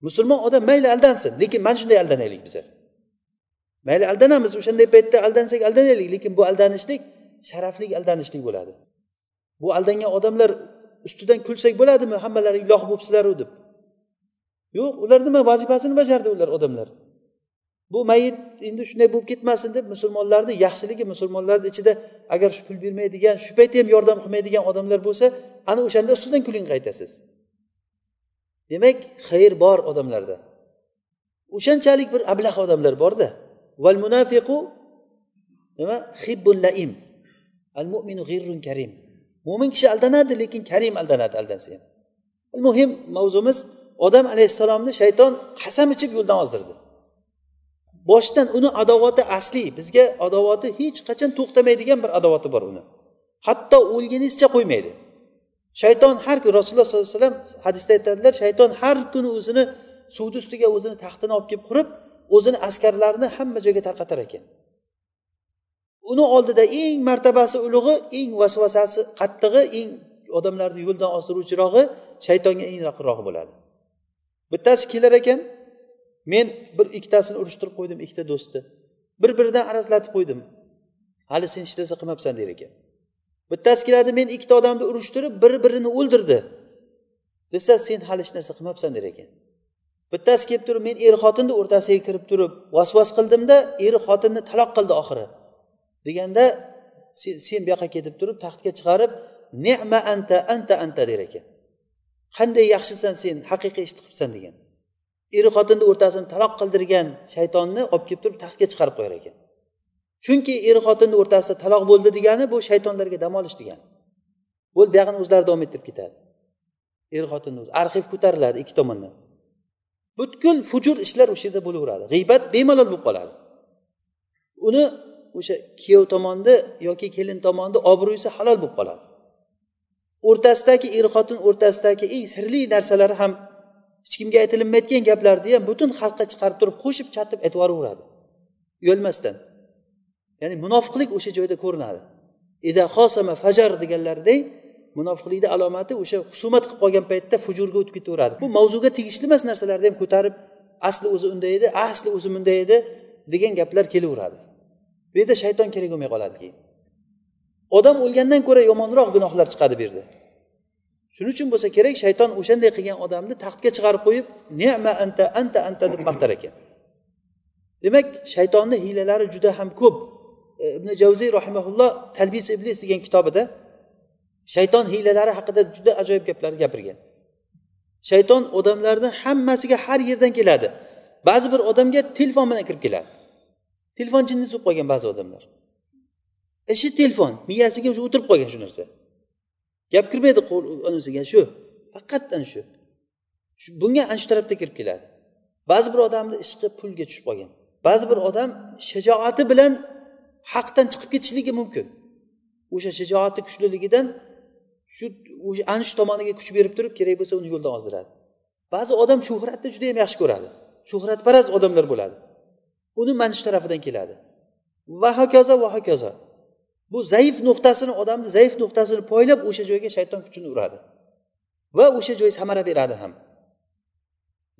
Musulmon odam mayli aldansin lekin mana shunday aldanaylik bizlar. Mayli aldanamiz o'shanday paytda aldansak aldanaylik lekin bu aldanishlik sharafli aldanishlik bo'ladi. Bu aldangan odamlar ustidan kulsak bo'ladimi? Hammalaring iloh bo'libsizlaru deb. Yo'q ular nima vazifasini bajardi ular odamlar? Bu mayit endi shunday bo'lib ketmasin deb musulmonlarni yaxshiligi musulmonlarni ichida agar shu pul bermaydigan shu paytda ham yordam qilmaydigan odamlar bo'lsa ana o'shanda ustidan kuling qaytasiz. Demak xayr bor odamlarda. O'shanchalik bir ablah odamlar borda. Val munafiqu nima? Hibbun laim. Al mu'minu g'irrun karim. Mo'min kishi aldanadi lekin karim aldanadi aldansa ham. Muhim mavzumiz odam alayhissalomni shayton qasam ichib yo'ldan ozdirdi. Boshidan uni adovati asli bizga adovati hech qachon to'xtamaydigan bir adovati bor uni. Hatto o'lgunizcha qo'ymaydi. Shayton har kuni rasululloh sollallohu alayhi vasallam hadisda aytadilar shayton har kuni o'zini suvni ustiga o'zini taxtini olib kelib qurib o'zini askarlarini hamma joyga tarqatar ekan. Uni oldida eng martabasi ulug'i eng vasvasasi qattig'i eng odamlarni yo'ldan ozdiruvchirog'i shaytonga eng yaqinrog'i bo'ladi. Bittasi kelar ekan men bir ikkitasini urushtirib qo'ydim ikkita do'stni bir biridan arazlatib qo'ydim. Hali sen hech narsa qilmabsan der ekan. Bittasi keladi men ikkita odamni urushtirib bir birini o'ldirdi. Desa sen hali hech narsa qilmabsan der ekan. Bittasi kelib turib men er xotinni o'rtasiga kirib turib vasvas qildimda er xotinni taloq qildi oxiri. Deganda sen bu yoqqa ketib turib taxtga chiqarib nema anta anta anta der ekan. Qanday yaxshisan sen haqiqiy ishni qilibsan degan. Er xotinni o'rtasini taloq qildirgan shaytonni olib kelib turib taxtga chiqarib qo'yar ekan. Chunki er xotinni o'rtasida taloq bo'ldi degani bu shaytonlarga dam olish degani. Bo'ldi buyog'ini o'zlari davom ettirib ketadi. Er xotinni o'zi arxiv ko'tariladi ikki tomondan. Butkul fujur ishlar o'sha yerda bo'laveradi. G'iybat bemalol bo'lib qoladi. Uni o'sha kuyov tomonni yoki kelin tomonni obro'si halol bo'lib qoladi. O'rtasidagi er xotin o'rtasidagi eng sirli narsalari ham hech kimga aytilinmayotgan gaplarni ham butun xalqqa chiqarib turib qo'shib chatib aytib yuboraveradi uyalmasdan. Ya'ni munofiqlik o'sha joyda ko'rinadi. Ida xosama fajar deganlaridek munofiqlikni alomati o'sha husumat qilib qolgan paytda fujurga o'tib ketaveradi. Bu mavzuga tegishli emas narsalarni ham ko'tarib asli o'zi unday edi asli o'zi bunday edi degan gaplar kelaveradi. Bu yerda shayton kerak bo'lmay qoladi keyin. Odam o'lgandan ko'ra yomonroq gunohlar chiqadi bu yerda. Shuning uchun bo'lsa kerak shayton o'shanday qilgan odamni taxtga chiqarib qo'yib nema anta anta anta deb maqtar ekan. Demak shaytonni hiylalari juda ham ko'p. E, Ibn javziy rahimaulloh talbis iblis degan kitobida shayton hiylalari haqida juda ajoyib gaplarni gapirgan. Shayton odamlarni hammasiga har yerdan keladi. Ba'zi bir odamga telefon bilan kirib keladi. Telefon jinni bo'lib qolgan ba'zi odamlar. E, Ishi telefon miyasiga o'sha o'tirib qolgan shu narsa. Gap kirmaydi unisiga shu faqat ana shu bunga ana shu tarafda kirib keladi. Ba'zi bir odamni ishqi pulga tushib qolgan. Ba'zi bir odam shajoati bilan haqdan chiqib ketishligi mumkin. O'sha shijoati kuchliligidan shu o'sha ana shu tomoniga kuch berib turib kerak bo'lsa uni yo'ldan ozdiradi. Ba'zi odam shuhratni juda yam yaxshi ko'radi. Shuhratparast odamlar bo'ladi. Uni mana shu tarafidan keladi. Va hokazo va hokazo. Bu zaif nuqtasini odamni zaif nuqtasini poylab o'sha joyga shayton kuchini uradi. Va o'sha joy samara beradi ham.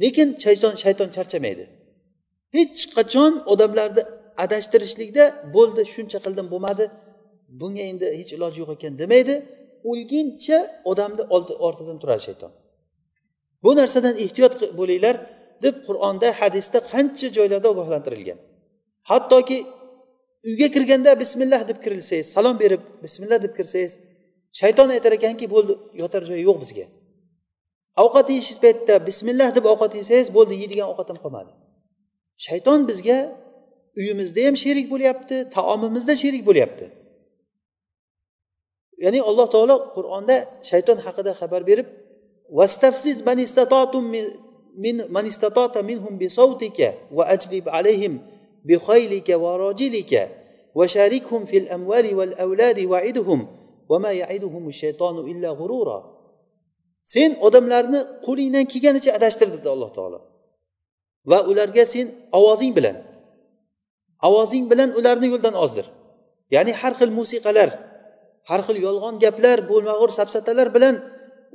Lekin shayton shayton charchamaydi. Hech qachon odamlarni adashtirishlikda bo'ldi shuncha qildim bo'lmadi bunga endi hech iloji yo'q ekan demaydi. O'lguncha odamni ortidan turadi shayton. Bu narsadan ehtiyot bo'linglar. Deb qur'onda hadisda qancha joylarda ogohlantirilgan. Hattoki uyga kirganda bismillah deb kirilsangiz salom berib bismillah deb kirsangiz shayton aytar ekanki bo'ldi yotar joyi yo'q bizga. Ovqat yeyish paytida bismillah deb ovqat yesangiz bo'ldi yeydigan ovqatim qolmadi. Shayton bizga uyimizda ham sherik bo'lyapti taomimizda sherik bo'lyapti. Ya'ni alloh taolo qur'onda shayton haqida xabar berib vastafsiz min man istatota minhum bi sawtika va ajlib alayhim bi khaylika va rajilika va sharikhum fil amwali wal awladi wa'idhum va ma ya'iduhum shaytonu illa g'urura sen odamlarni qo'lingdan kelganicha adashtir dedi alloh taolo. Va ularga sen ovozing bilan ovozing bilan ularni yo'ldan ozdir. Ya'ni har xil musiqalar har xil yolg'on gaplar bo'lmag'ur safsatalar bilan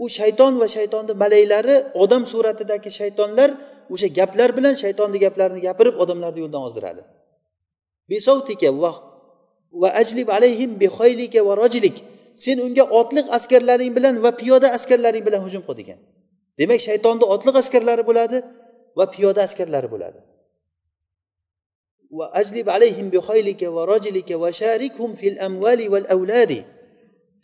u shayton va shaytonni malaylari odam suratidagi shaytonlar o'sha gaplar bilan shaytonni gaplarini gapirib odamlarni yo'ldan ozdiradi. Va va ajlib alayhim va sen unga otliq askarlaring bilan va piyoda askarlaring bilan hujum qil degan. Demak shaytonni otliq askarlari bo'ladi va piyoda askarlari bo'ladi. Va ajlib alayhim bihoylika va rojlika va sharikhum fil amvali val avladi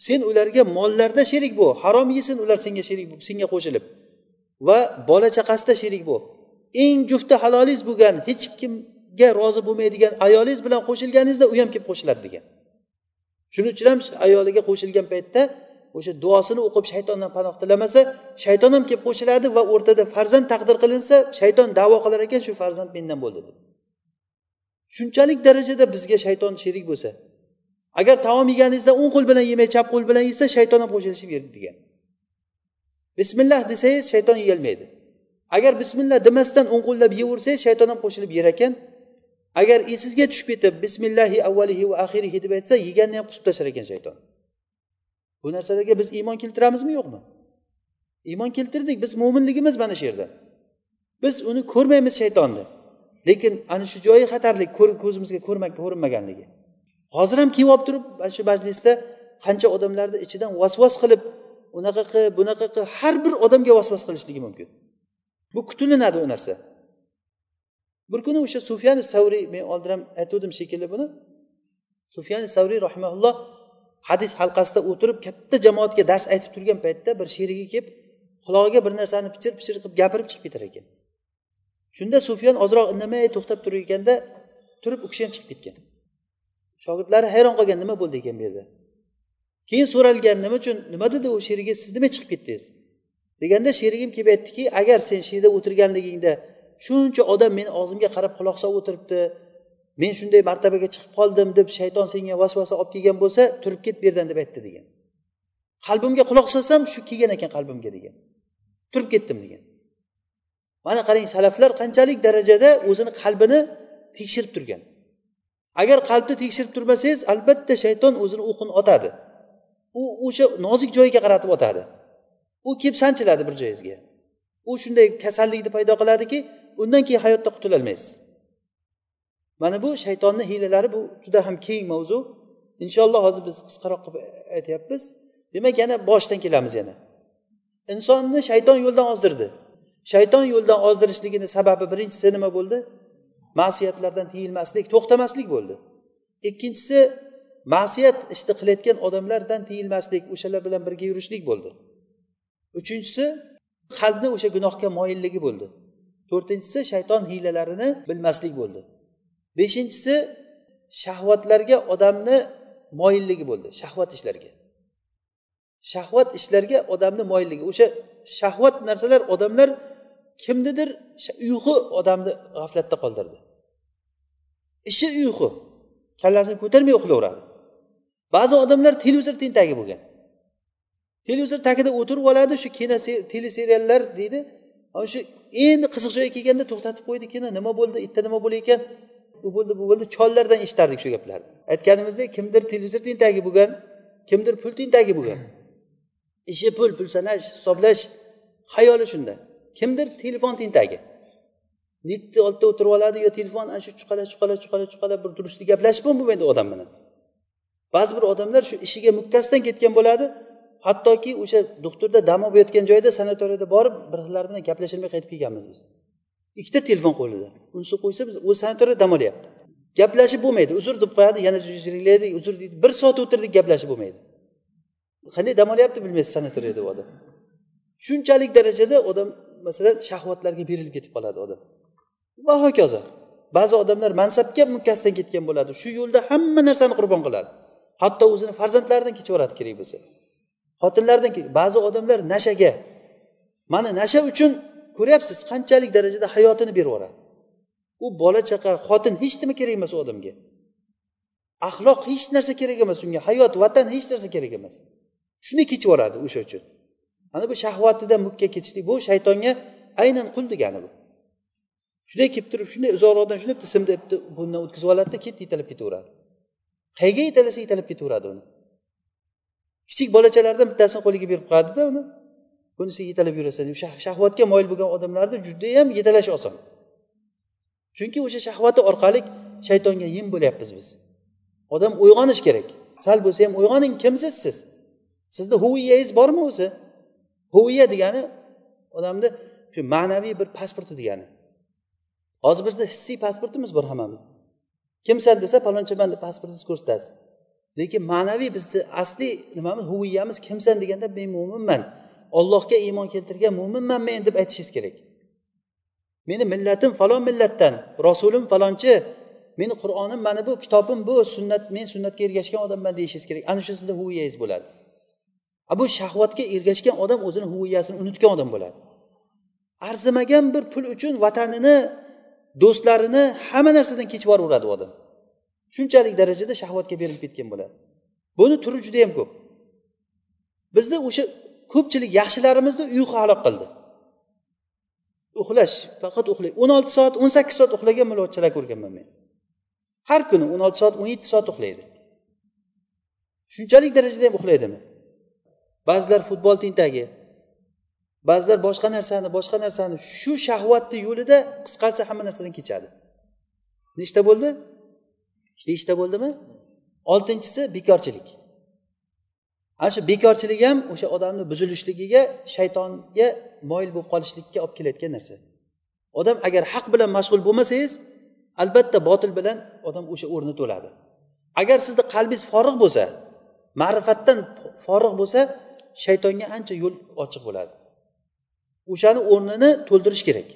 sen ularga mollarda sherik bo'l harom yesin ular senga sherik bo'lib senga qo'shilib. Va bola chaqasida sherik bo'l. Eng jufti halolingiz bo'lgan hech kimga rozi bo'lmaydigan ayolingiz bilan qo'shilganingizda u ham kelib qo'shiladi degan. Shuning uchun ham ayoliga qo'shilgan paytda o'sha duosini o'qib shaytondan panoh tilamasa shayton ham kelib qo'shiladi va o'rtada farzand taqdir qilinsa shayton davo qilar ekan shu farzand mendan bo'ldi deb. Shunchalik darajada bizga shayton sherik bo'lsa agar taom yeganingizda o'ng qo'l bilan yemay chap qo'l bilan yesa shayton ham qo'shilishib yerdi degan. Bismillah desangiz shayton yeyolmaydi. Agar bismillah demasdan o'ng qo'llab yeyversangiz shayton ham qo'shilib yer ekan. Agar esingizga tushib ketib bismillahi avvalihi va axirihi deb aytsa yeganni ham qusib tashlar ekan shayton. Bu narsalarga biz iymon keltiramizmi yo'qmi? Iymon keltirdik biz mo'minligimiz mana shu yerda. Biz uni ko'rmaymiz shaytonni. Lekin ana shu joyi xatarlik ko'zimizga ko'rinmaganligi. Hozir ham kiyib olib turib mana shu majlisda qancha odamlarni ichidan vasvas qilib unaqa qil bunaqa qil har bir odamga vasvas qilishligi mumkin. Bu kutilinadi u narsa. Bir kuni o'sha sufyan savriy men oldin ham aytgandim shekilli buni. Sufyan savriy rahimaulloh hadis halqasida o'tirib katta jamoatga dars aytib turgan paytda bir sherigi kelib qulog'iga bir narsani pichir pichir qilib gapirib chiqib ketar ekan. Shunda sufyan ozroq indamay to'xtab turar ekanda turib u kishi ham chiqib ketgan. Shogirdlari hayron qolgan nima bo'ldi ekan bu yerda? Keyin so'ralgan nima uchun nima dedi u sherigi siz nima chiqib ketdingiz? Deganda sherigim kelib aytdiki agar sen shu yerda o'tirganligingda shuncha odam meni og'zimga qarab quloq solib o'tiribdi men shunday martabaga chiqib qoldim deb shayton senga vasvasa olib kelgan bo'lsa turib ket bu yerdan deb aytdi degan. Qalbimga quloq solsam shu kelgan ekan qalbimga degan. Turib ketdim degan. Mana qarang salaflar qanchalik darajada o'zini qalbini tekshirib turgan. Agar qalbni tekshirib turmasangiz albatta shayton o'zini o'qini otadi. U o'sha nozik joyiga qaratib otadi. U kelib sanchiladi bir joyingizga. U shunday kasallikni paydo qiladiki undan keyin hayotda qutulolmaysiz. Mana bu shaytonni hiylalari bu juda ham keng mavzu. Inshaalloh hozir biz qisqaroq qilib aytyapmiz. Demak yana boshidan kelamiz yana. Insonni shayton yo'ldan ozdirdi. Shayton yo'ldan ozdirishligini sababi birinchisi nima bo'ldi? Ma'siyatlardan tiyilmaslik to'xtamaslik bo'ldi. Ikkinchisi ma'siyat ishni qilayotgan odamlardan tiyilmaslik o'shalar bilan birga yurishlik bo'ldi. Uchinchisi qalbni o'sha gunohga moyilligi bo'ldi. To'rtinchisi shayton hiylalarini bilmaslik bo'ldi. Beshinchisi shahvatlarga odamni moyilligi bo'ldi shahvat ishlarga shahvat ishlarga odamni moyilligi o'sha shahvat narsalar odamlar kimnidir? Uyqu odamni g'aflatda qoldirdi. Ishi uyqu. Kallasini ko'tarmay uxlayveradi ba'zi odamlar televizor tentagi bo'lgan. Televizor tagida o'tirib oladi shu kino teleseriallar deydi. Ana shu endi qiziq joyga kelganda to'xtatib qo'ydi kino nima bo'ldi erta nima bo'lar ekan? U bo'ldi bu bo'ldi. Chollardan eshitardik shu gaplarni. Aytganimizdek kimdir televizor tentagi bo'lgan kimdir pul tentagi bo'lgan. Ishi pul pul sanash hisoblash xayoli shunda kimdir telefon tentagi netni oldida o'tirib oladi yo telefon ana shu chuqala chuqala chuqala chuqala bir durustlik gaplashib ham bo'lmaydi odam bilan. Ba'zi bir odamlar shu ishiga mukkasidan ketgan bo'ladi hattoki o'sha doktorda dam olib yotgan joyda sanatoriyada borib birlar bilan gaplashilmay qaytib kelganmiz biz. Ikkita telefon qo'lida unisi qo'ysa biz o'zi sanatoriyada dam olyapti. Gaplashib bo'lmaydi uzr deb qo'yadi yana deydi uzr deydi bir soat o'tirdik gaplashib bo'lmaydi. Qanday dam olyapti bilmaysiz sanatoriyada u odam. Shunchalik darajada odam masalan shahvatlarga berilib ketib qoladi odam. Va hokazo. Ba'zi odamlar mansabga mukkasidan ketgan bo'ladi. Shu yo'lda hamma narsani qurbon qiladi. Hatto o'zini farzandlaridan kechib yuboradi kerak bo'lsa. Xotinlaridan ba'zi odamlar nashaga mana nasha uchun ko'ryapsiz qanchalik darajada hayotini berib yuboradi? U bola chaqa xotin hech nima kerak emas u odamga. Axloq hech narsa kerak emas unga. Hayot vatan hech narsa kerak emas. Shuni kechib yuboradi o'sha uchun. Mana bu shahvatida mukka ketishlik bu shaytonga aynan qul degani bu. Shunday kelib turib shunday uzoqroqdan shunday bitta simni bitta bundan o'tkazib oladida ketdi yetalab ketaveradi. Qayerga yetalasa yetalab ketaveradi uni. Kichik bolachalardan bittasini qo'liga berib qo'yadida uni. Bunisi yetalab yurasan. Shahvatga moyil bo'lgan odamlarni judayam yetalash oson. Chunki o'sha shahvati orqali shaytonga yem bo'lyapmiz biz. Odam uyg'onish kerak. Sal bo'lsa ham uyg'oning kimsiz siz? Sizni huviyangiz bormi o'zi? Huviya degani odamni shu ma'naviy bir pasporti degani. Hozir bizda hissiy pasportimiz bor hammamizni kimsan desa palonchaman deb pasportingizni ko'rsatasiz. Lekin ma'naviy bizni asliy nimamiz? Huviyamiz kimsan deganda men mo'minman ollohga iymon keltirgan mo'minman men deb aytishingiz kerak. Meni millatim falon millatdan rasulim falonchi meni qur'onim mana bu kitobim bu sunnat men sunnatga ergashgan odamman deyishingiz kerak. Ana shu sizni huviyangiz bo'ladi. Bu shahvatga ergashgan odam o'zini huviyasini unutgan odam bo'ladi. Arzimagan bir pul uchun vatanini do'stlarini hamma narsadan kechib yuboraveradi u odam. Shunchalik darajada shahvatga berilib ketgan bo'ladi. Buni turi juda yam ko'p. Bizni o'sha ko'pchilik yaxshilarimizni uyqu halok qildi. Uxlash faqat uxlay. O'n olti soat o'n sakkiz soat uxlagan mulovatchalar ko'rganman men. Har kuni o'n olti soat o'n yetti soat uxlaydi. Shunchalik darajada ham uxlaydimi? Ba'zilar futbol tentagi ba'zilar boshqa narsani boshqa narsani shu shahvatni yo'lida qisqasi hamma narsadan kechadi. Nechta bo'ldi? Beshta bo'ldimi? Oltinchisi bekorchilik. Ana shu bekorchilik ham o'sha odamni buzilishligiga shaytonga moyil bo'lib qolishlikka olib kelayotgan narsa. Odam agar haq bilan mashg'ul bo'lmasangiz albatta botil bilan odam o'sha o'rni to'ladi. Agar sizni qalbingiz forig' bo'lsa ma'rifatdan forig' bo'lsa shaytonga ancha yo'l ochiq bo'ladi. O'shani o'rnini to'ldirish kerak.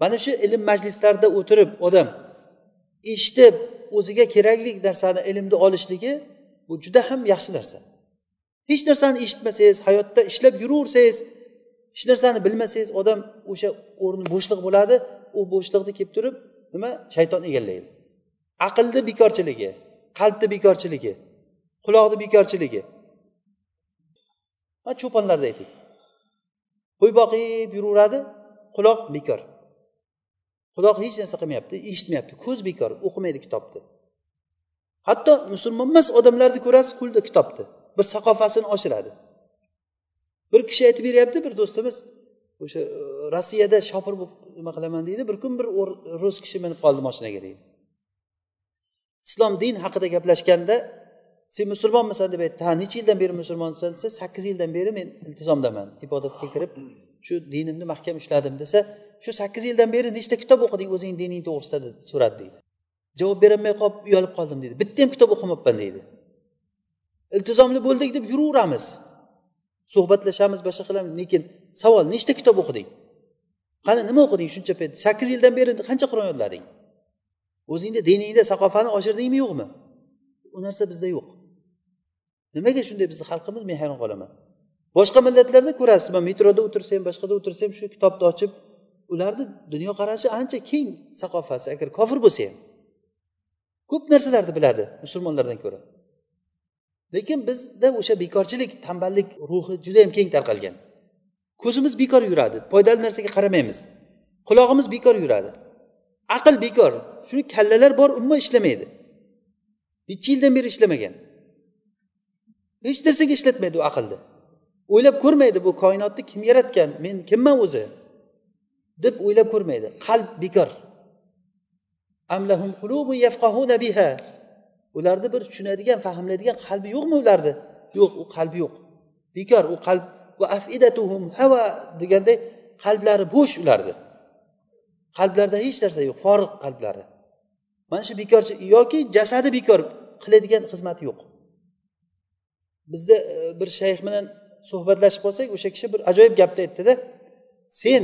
Mana shu ilm majlislarida o'tirib odam eshitib o'ziga kerakli narsani ilmni olishligi bu juda ham yaxshi narsa. Hech narsani eshitmasangiz hayotda ishlab yuraversangiz hech narsani bilmasangiz odam o'sha o'rni bo'shliq bo'ladi. U bo'shliqni kelib turib nima? Shayton egallaydi. Aqlni bekorchiligi qalbni bekorchiligi quloqni bekorchiligi cho'ponlarda ayting. Qo'y boqib yuraveradi quloq bekor. Quloq hech narsa qilmayapti eshitmayapti ko'z bekor o'qimaydi kitobni. Hatto musulmon emas odamlarni ko'rasiz qo'lida kitobni. Bir saqofasini oshiradi. Bir kishi aytib beryapti bir do'stimiz o'sha e, rossiyada shopir bo'lib nima qilaman deydi bir kun bir rus kishi minib qoldi moshinaga deydi. Islom din haqida gaplashganda sen musulmonmisan deb aytdi. Ha necha yildan beri musulmonsan desa sakkiz yildan beri men iltizomdaman. Ibodatga kirib shu dinimni mahkam ushladim desa shu sakkiz yildan beri nechta kitob o'qiding o'zing dining to'g'risida deb so'radi deydi. Javob berolmay qolib uyalib qoldim deydi bitta ham kitob o'qimabman deydi. Iltizomli bo'ldik deb yuraveramiz. Suhbatlashamiz boshqa qilamiz lekin savol nechta kitob o'qiding qani nima o'qiding shuncha payt? Sakkiz yildan beri qancha qur'on yodlading? O'zingni diningda saqofani oshirdingmi yo'qmi? U narsa bizda yo'q. Nimaga shunday bizni xalqimiz men hayron qolaman? Boshqa millatlarda ko'rasiz man metroda ham, boshqada o'tirsam shu kitobni ochib ularni dunyoqarashi ancha keng saqofasi. Agar kofir bo'lsa ham. Ko'p narsalarni biladi musulmonlardan ko'ra. Lekin bizda o'sha bekorchilik tanballik ruhi juda yam keng tarqalgan. Ko'zimiz bekor yuradi. Foydali narsaga qaramaymiz. Qulog'imiz bekor yuradi. Aql bekor. Shuni kallalar bor umuman ishlamaydi. Necha yildan beri ishlamagan. Hech narsaga ishlatmaydi u aqlni o'ylab ko'rmaydi bu koinotni kim yaratgan men kimman o'zi? deb o'ylab ko'rmaydi. Qalb bekor. Ularni bir tushunadigan fahmlaydigan qalbi yo'qmi ularni yo'q u qalbi yo'q. Bekor u qalb va afidatuhum hava deganday qalblari bo'sh ularni qalblarida hech narsa yo'q forig' qalblari. Mana shu bekorchi yoki jasadi bekor qiladigan xizmati yo'q. Bizda e, bir shayx bilan suhbatlashib qolsak o'sha kishi bir ajoyib gapni aytdida sen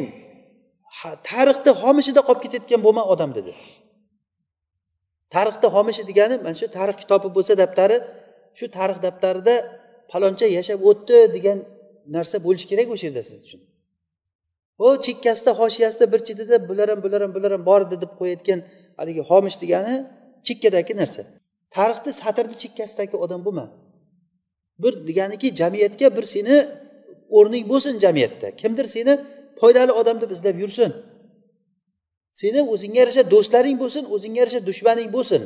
tarixda homishida qolib ketayotgan bo'lma odam dedi. Tarixda homishi degani mana shu tarix kitobi bo'lsa daftari shu tarix daftarida paloncha yashab o'tdi degan narsa bo'lishi kerak o'sha yerda siz uchun. U chekkasida hoshiyasida bir chetida bular ham bular ham bular ham bor edi deb qo'yayotgan haligi homish degani chekkadagi narsa. Tarixni satrni chekkasidagi odam bo'lma. Bir deganiki jamiyatga bir seni o'rning bo'lsin jamiyatda. Kimdir seni foydali odam deb izlab yursin. Seni o'zingga yarasha do'stlaring bo'lsin o'zingga yarasha dushmaning bo'lsin.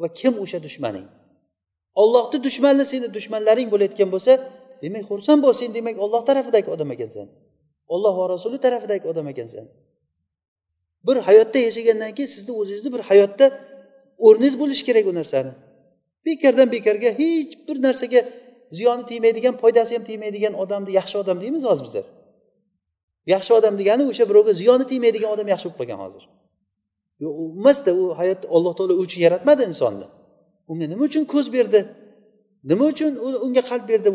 Va kim o'sha dushmaning? Ollohni dushmani seni dushmanlaring bo'layotgan bo'lsa demak xursand bo'l sen demak olloh tarafidagi odam ekansan. Olloh va rasuli tarafidagi odam ekansan. Bir hayotda yashagandan keyin sizni o'zingizni bir hayotda o'rningiz bo'lishi kerak u narsani. Bekordan bekorga hech bir narsaga ziyoni tegmaydigan foydasi ham tegmaydigan odamni yaxshi odam deymiz hozir bizlar. Yaxshi odam degani o'sha birovga ziyoni tegmaydigan odam yaxshi bo'lib qolgan hozir. Yo'q emasda u hayot alloh taolo u uchun yaratmadi insonni. Unga nima uchun ko'z berdi? Nima uchun unga qalb berdi?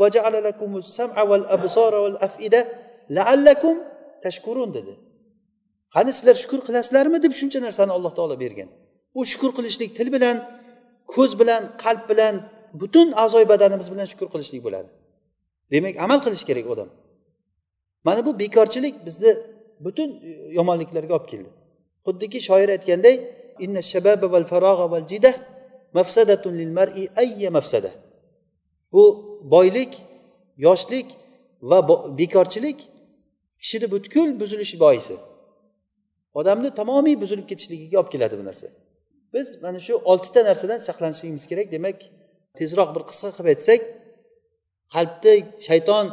Tashkurun dedi. Qani sizlar shukur qilasizlarmi deb shuncha narsani alloh taolo bergan. U shukur qilishlik til bilan ko'z bilan qalb bilan butun a'zoy badanimiz bilan shukur qilishlik bo'ladi. Demak amal qilish kerak odam. Mana bu bekorchilik bizni butun e, yomonliklarga olib keldi. Xuddiki shoir aytganday inna shababa val farog'a val jida mafsadatun lil mar'i ayya mafsada. Bu boylik yoshlik va bekorchilik kishini butkul buzilishi boisi. Odamni tamomiy buzilib ketishligiga olib keladi bu narsa. Biz mana shu oltita narsadan saqlanishligimiz kerak demak tezroq bir qisqa qilib aytsak qalbni shayton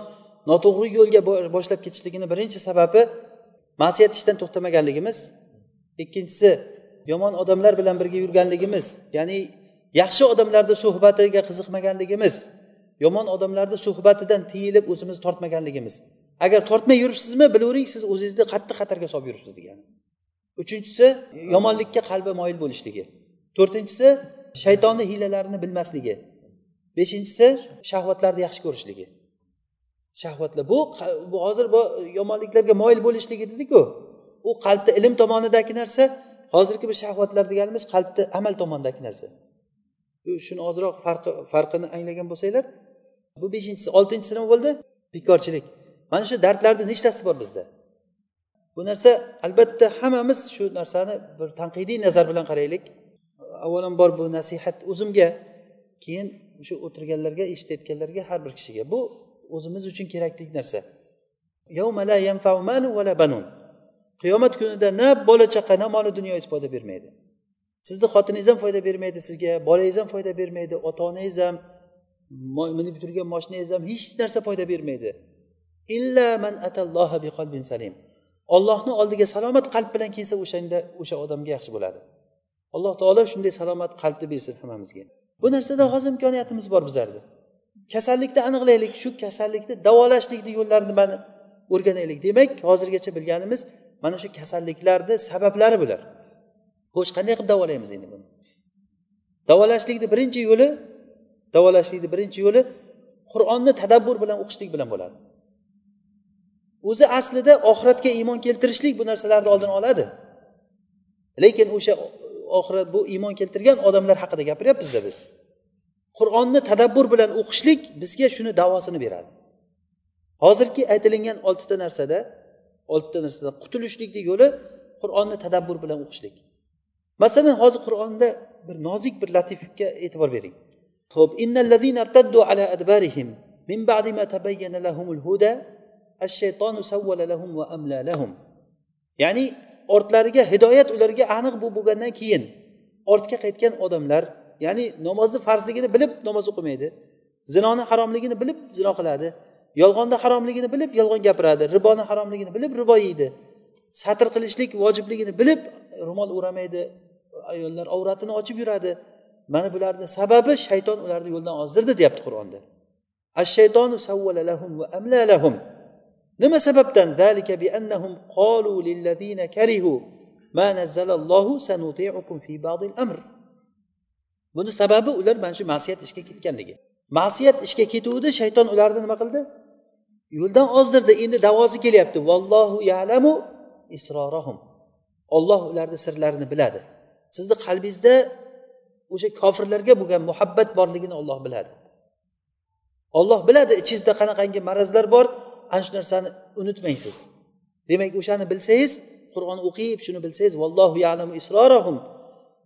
noto'g'ri yo'lga boshlab ketishligini birinchi sababi ma'siyat ishdan to'xtamaganligimiz ikkinchisi yomon odamlar bilan birga yurganligimiz ya'ni yaxshi odamlarni suhbatiga qiziqmaganligimiz yomon odamlarni suhbatidan tiyilib o'zimizni tortmaganligimiz. Agar tortmay yuribsizmi bilavering siz o'zingizni qattiq xatarga solib yuribsiz degani. Uchinchisi yomonlikka qalbi moyil bo'lishligi. To'rtinchisi shaytonni hiylalarini bilmasligi. Beshinchisi shahvatlarni yaxshi ko'rishligi. Shahvatlar bu hozir bu yomonliklarga moyil bo'lishligi dediku. U qalbni ilm tomonidagi narsa hozirgi bu shahvatlar deganimiz qalbni amal tomonidagi narsa. Shuni ozroq farqi farqini anglagan bo'lsanglar bu beshinchisi oltinchisi nima bo'ldi? Bekorchilik. Mana shu dardlarni nechtasi bor bizda. Bu narsa albatta hammamiz shu narsani bir tanqidiy nazar bilan qaraylik. Avvalambor bu nasihat o'zimga keyin shu o'tirganlarga eshitayotganlarga har bir kishiga. Bu o'zimiz uchun kerakli narsa. Qiyomat kunida na bola chaqa na moli dunyoyingiz foyda bermaydi. Sizni xotiningiz ham foyda bermaydi sizga bolangiz ham foyda bermaydi ota onangiz ham minib turgan moshinangiz ham hech narsa foyda bermaydi. Illa man atalloha biqalbin salim. Ollohni oldiga salomat qalb bilan kelsa o'shanda o'sha odamga yaxshi bo'ladi. Alloh taolo shunday salomat qalbni bersin hammamizga. Bu narsada hozir imkoniyatimiz bor bizlarda. Kasallikni aniqlaylik shu kasallikni davolashlikni yo'llarini mana o'rganaylik. Demak hozirgacha bilganimiz mana shu kasalliklarni sabablari bular. Xo'sh qanday qilib davolaymiz endi buni? Davolashlikni birinchi yo'li davolashlikni birinchi yo'li qur'onni tadabbur bilan o'qishlik bilan bo'ladi. O'zi aslida oxiratga iymon keltirishlik bu narsalarni oldini oladi. Lekin o'sha oxirat bu iymon keltirgan odamlar haqida gapiryapmizda biz. Qur'onni tadabbur bilan o'qishlik bizga shuni davosini beradi. Hozirgi aytilingan oltita narsada oltita narsada qutulishlikni yo'li qur'onni tadabbur bilan o'qishlik. Masalan hozir qur'onda bir nozik bir latifga e'tibor bering. Ho'p ala adbarihim min ba'di ma tabayyana lahumul huda ash-shaytonu sawwala lahum va amla lahum. Ya'ni ortlariga hidoyat ularga aniq bu bo'lgandan keyin ortga qaytgan odamlar ya'ni namozni farzligini bilib namoz o'qimaydi zinoni haromligini bilib zino qiladi yolg'onni haromligini bilib yolg'on gapiradi riboni haromligini bilib ribo yeydi satr qilishlik vojibligini bilib ro'mol o'ramaydi ayollar avratini ochib yuradi. Mana bularni sababi shayton ularni yo'ldan ozdirdi deyapti qur'onda. Ash shaytonu savvala lahum va amla lahum. Nima sababdan? Zalika bi annahum qalu lillazina karihu ma nazzalallohu sanuti'ukum fi ba'dil amr. Buni sababi ular mana shu ma'siyat ishga ketganligi. Ma'siyat ishga ketuvdi shayton ularni nima qildi? Yo'ldan ozdirdi endi davosi kelyapti. Vallohu yalamu isrorahum. Olloh ularni sirlarini biladi. Sizni qalbingizda o'sha kofirlarga bo'lgan muhabbat borligini olloh biladi. Olloh biladi ichingizda qanaqangi marazlar bor ana shu narsani unutmaysiz demak o'shani bilsangiz qur'on o'qib shuni bilsangiz vallohu yalamu isrorahum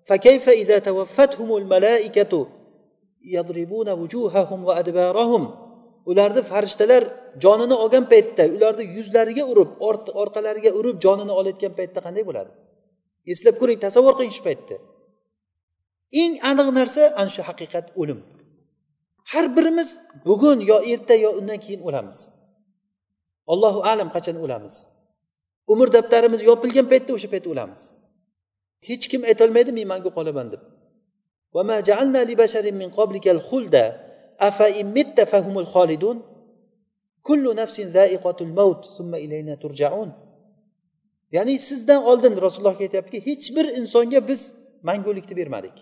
فكيف إذا توفتهم الملائكة يضربون وجوههم وأدبارهم ularni farishtalar jonini olgan paytda ularni yuzlariga urib orqalariga urib jonini olayotgan paytda qanday bo'ladi eslab ko'ring tasavvur qiling shu paytda eng aniq narsa ana shu haqiqat o'lim har birimiz bugun yo erta yo undan keyin o'lamiz Allohu alam qachon o'lamiz? Umr daftarimiz yopilgan paytda o'sha paytda o'lamiz. Hech kim aytolmaydi men mangu qolaman deb? Afa immitta kullu nafsin maut thumma ilayna turjaun. Ya'ni sizdan oldin rasululloh aytyaptiki hech bir insonga biz mangulikni bermadik.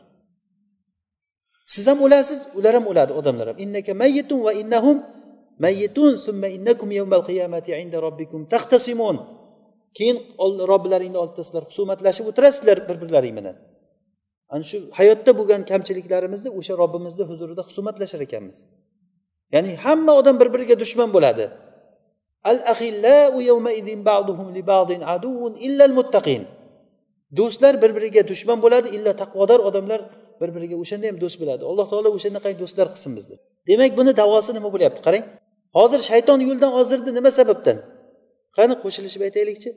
Siz ham o'lasiz ular ham o'ladi odamlar ham. Innaka mayyitun va innahum mayyitun summa innakum yawmal qiyamati inda robbikum taxtasimun keyin robbilaringni oldida sizlar husumatlashib o'tirasizlar bir birlaring bilan ana shu hayotda bo'lgan kamchiliklarimizni o'sha robbimizni huzurida husumatlashar ekanmiz. Ya'ni hamma odam bir biriga dushman bo'ladi. Al yawma idin ba'duhum li ba'din illa al muttaqin do'stlar bir biriga dushman bo'ladi illo taqvodor odamlar bir biriga o'shanda ham do'st bo'ladi. Alloh taolo o'shanaqa do'stlar qilsin bizni. Demak buni davosi nima bo'lyapti? Qarang. Hozir shayton yo'ldan ozdirdi nima sababdan? Qani qo'shilishib aytaylikchi.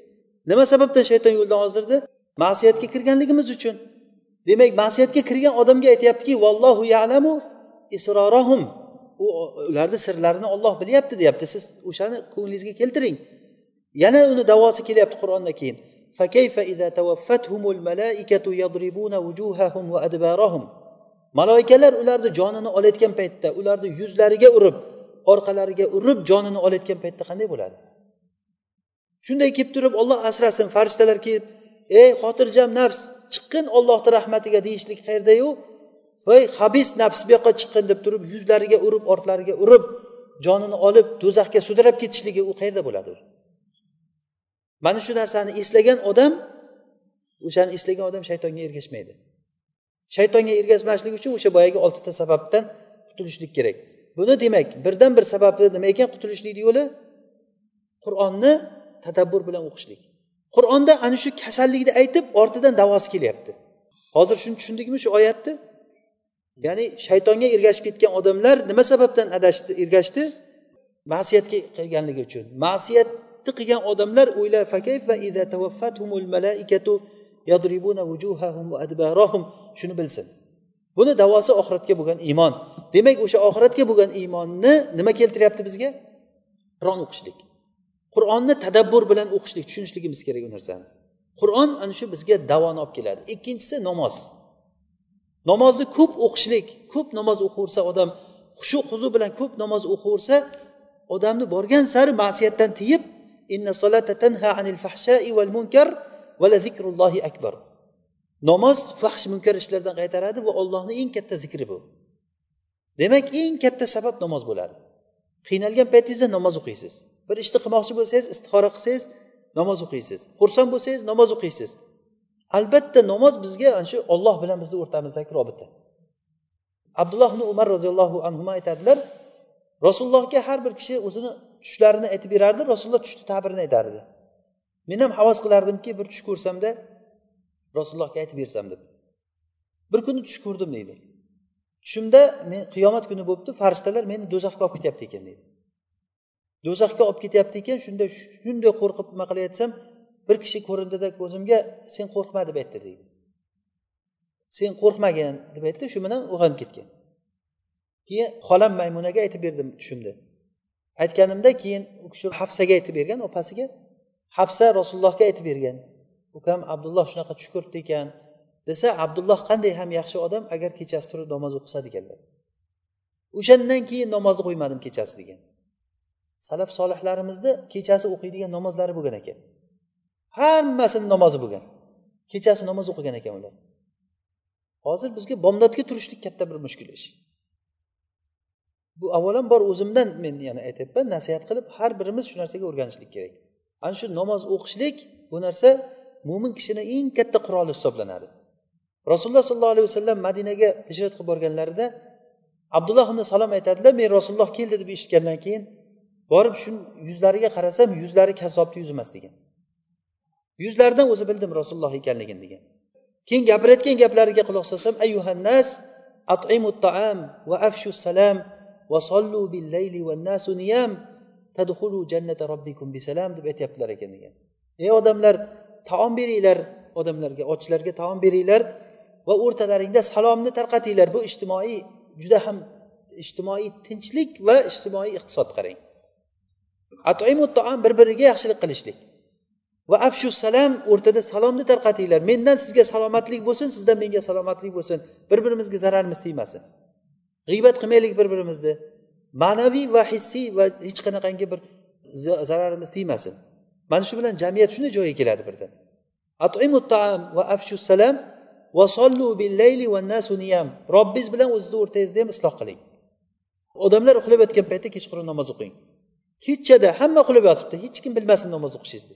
Nima sababdan shayton yo'ldan ozdirdi? Ma'siyatga kirganligimiz uchun. Demak ma'siyatga kirgan odamga aytyaptiki vallohu yalamu isrorahum. U ularni sirlarini olloh bilyapti deyapti. Siz o'shani ko'nglingizga keltiring. Yana uni davosi kelyapti qur'ondan keyin. Malaikalar ularni jonini olayotgan paytda ularni yuzlariga urib orqalariga urib jonini olayotgan paytda qanday bo'ladi? Shunday kelib turib olloh asrasin farishtalar kelib ey xotirjam nafs chiqqin ollohni rahmatiga deyishlik qayerdayu voy habis nafs bu yoqqa chiqqin deb turib yuzlariga urib ortlariga urib jonini olib do'zaxga sudrab ketishligi u qayerda bo'ladi. Mana shu narsani eslagan odam o'shani eslagan odam shaytonga ergashmaydi. Shaytonga ergashmaslik uchun o'sha boyagi oltita sababdan qutulishlik kerak. Buni demak birdan bir sababi nima ekan? Qutulishlikni yo'li qur'onni tadabbur bilan o'qishlik. Qur'onda ana shu kasallikni aytib ortidan davosi kelyapti. Hozir shuni tushundikmi shu oyatni? Ya'ni shaytonga ergashib ketgan odamlar nima sababdan adashdi ergashdi? Ma'siyatga qilganligi uchun. Ma'siyatni qilgan odamlar o'ylar shuni bilsin. Buni davosi oxiratga bo'lgan iymon. Demak o'sha oxiratga bo'lgan iymonni nima keltiryapti bizga? Qur'on o'qishlik. Qur'onni tadabbur bilan o'qishlik tushunishligimiz kerak u narsani. Qur'on ana shu bizga davoni olib keladi. Ikkinchisi namoz. Namozni ko'p o'qishlik ko'p namoz o'qiversa odam xushu huzu bilan ko'p namoz o'qiversa odamni borgan sari ma'siyatdan tiyib inna solata tanha anil fahshai val munkar vala zikrullohi akbar. Namoz fahsh munkar ishlardan qaytaradi va ollohni eng katta zikri bu. Demak eng katta sabab namoz bo'ladi. Qiynalgan paytingizda namoz o'qiysiz. Bir ishni qilmoqchi bo'lsangiz istixora qilsangiz namoz o'qiysiz. Xursand bo'lsangiz namoz o'qiysiz. Albatta namoz bizga ana shu olloh bilan bizni o'rtamizdagi robita. Abdulloh ibn umar roziyallohu anhu aytadilar rasulullohga har bir kishi o'zini tushlarini aytib berardi rasululloh tushni tabirini aytardi. Men ham havas qilardimki bir tush ko'rsamda rasulullohga aytib bersam deb. Bir kuni tush ko'rdim deydi. Tushimda men qiyomat kuni bo'libdi farishtalar meni do'zaxga olib ketyapti ekan deydi. Do'zaxga olib ketyapti ekan shunda shunday qo'rqib nima qilayotsam bir kishi ko'rindida ko'zimga sen qo'rqma deb aytdi deydi. Sen qo'rqmagin deb aytdi shu bilan uyg'onib ketgan. Keyin xolam maymunaga aytib berdim tushimda. Aytganimda keyin u kishi hafsaga aytib bergan opasiga hafsa rasulullohga aytib bergan. Ukam abdulloh shunaqa tush ko'ribdi ekan desa abdulloh qanday ham yaxshi odam agar kechasi turib namoz o'qisa deganlar o'shandan keyin namozni qo'ymadim kechasi degan. Salaf solihlarimizni kechasi o'qiydigan namozlari bo'lgan ekan. Hammasini namozi bo'lgan. Kechasi namoz o'qigan ekan ular. Hozir bizga bomdodga turishlik katta bir mushkul ish. Bu avvalambor o'zimdan men yana aytyapman nasihat qilib har birimiz shu narsaga o'rganishlik kerak. Ana shu namoz o'qishlik bu narsa mo'min kishini eng katta quroli hisoblanadi. Rasululloh sollallohu alayhi vasallam madinaga hijrat qilib borganlarida abdulloh ibn salom aytadilar men rasululloh keldi deb eshitgandan keyin borib shu yuzlariga qarasam yuzlari kazzobni yuzi emas degan. Yuzlaridan o'zi bildim rasululloh ekanligini degan. Keyin gapirayotgan gaplariga quloq solsam ayyuhannas at'imu taam va afshu salam va sollu bil layli va nasu niyam tadxulu jannata robbikum bisalam deb aytyaptilar ekan degan. Ey odamlar taom beringlar odamlarga ochlarga taom beringlar va o'rtalaringda salomni tarqatinglar. Bu ijtimoiy juda ham ijtimoiy tinchlik va ijtimoiy iqtisod qarang. Atimu taom bir biriga yaxshilik qilishlik va afshu salam o'rtada salomni tarqatinglar. Mendan sizga salomatlik bo'lsin sizdan menga salomatlik bo'lsin. Bir birimizga zararimiz tegmasin. G'iybat qilmaylik bir birimizni ma'naviy va hissiy va hech qanaqangi bir zararimiz tegmasin. Mana shu bilan jamiyat shunday joyga keladi birdan. Va afshu salam va sollu billayli va nasu niyam. Robbingiz bilan o'zizni o'rtangizda ham isloh qiling. Odamlar uxlab yotgan paytda kechqurun namoz o'qing. Kechada hamma uxlab yotibdi hech kim bilmasin namoz o'qishingizni.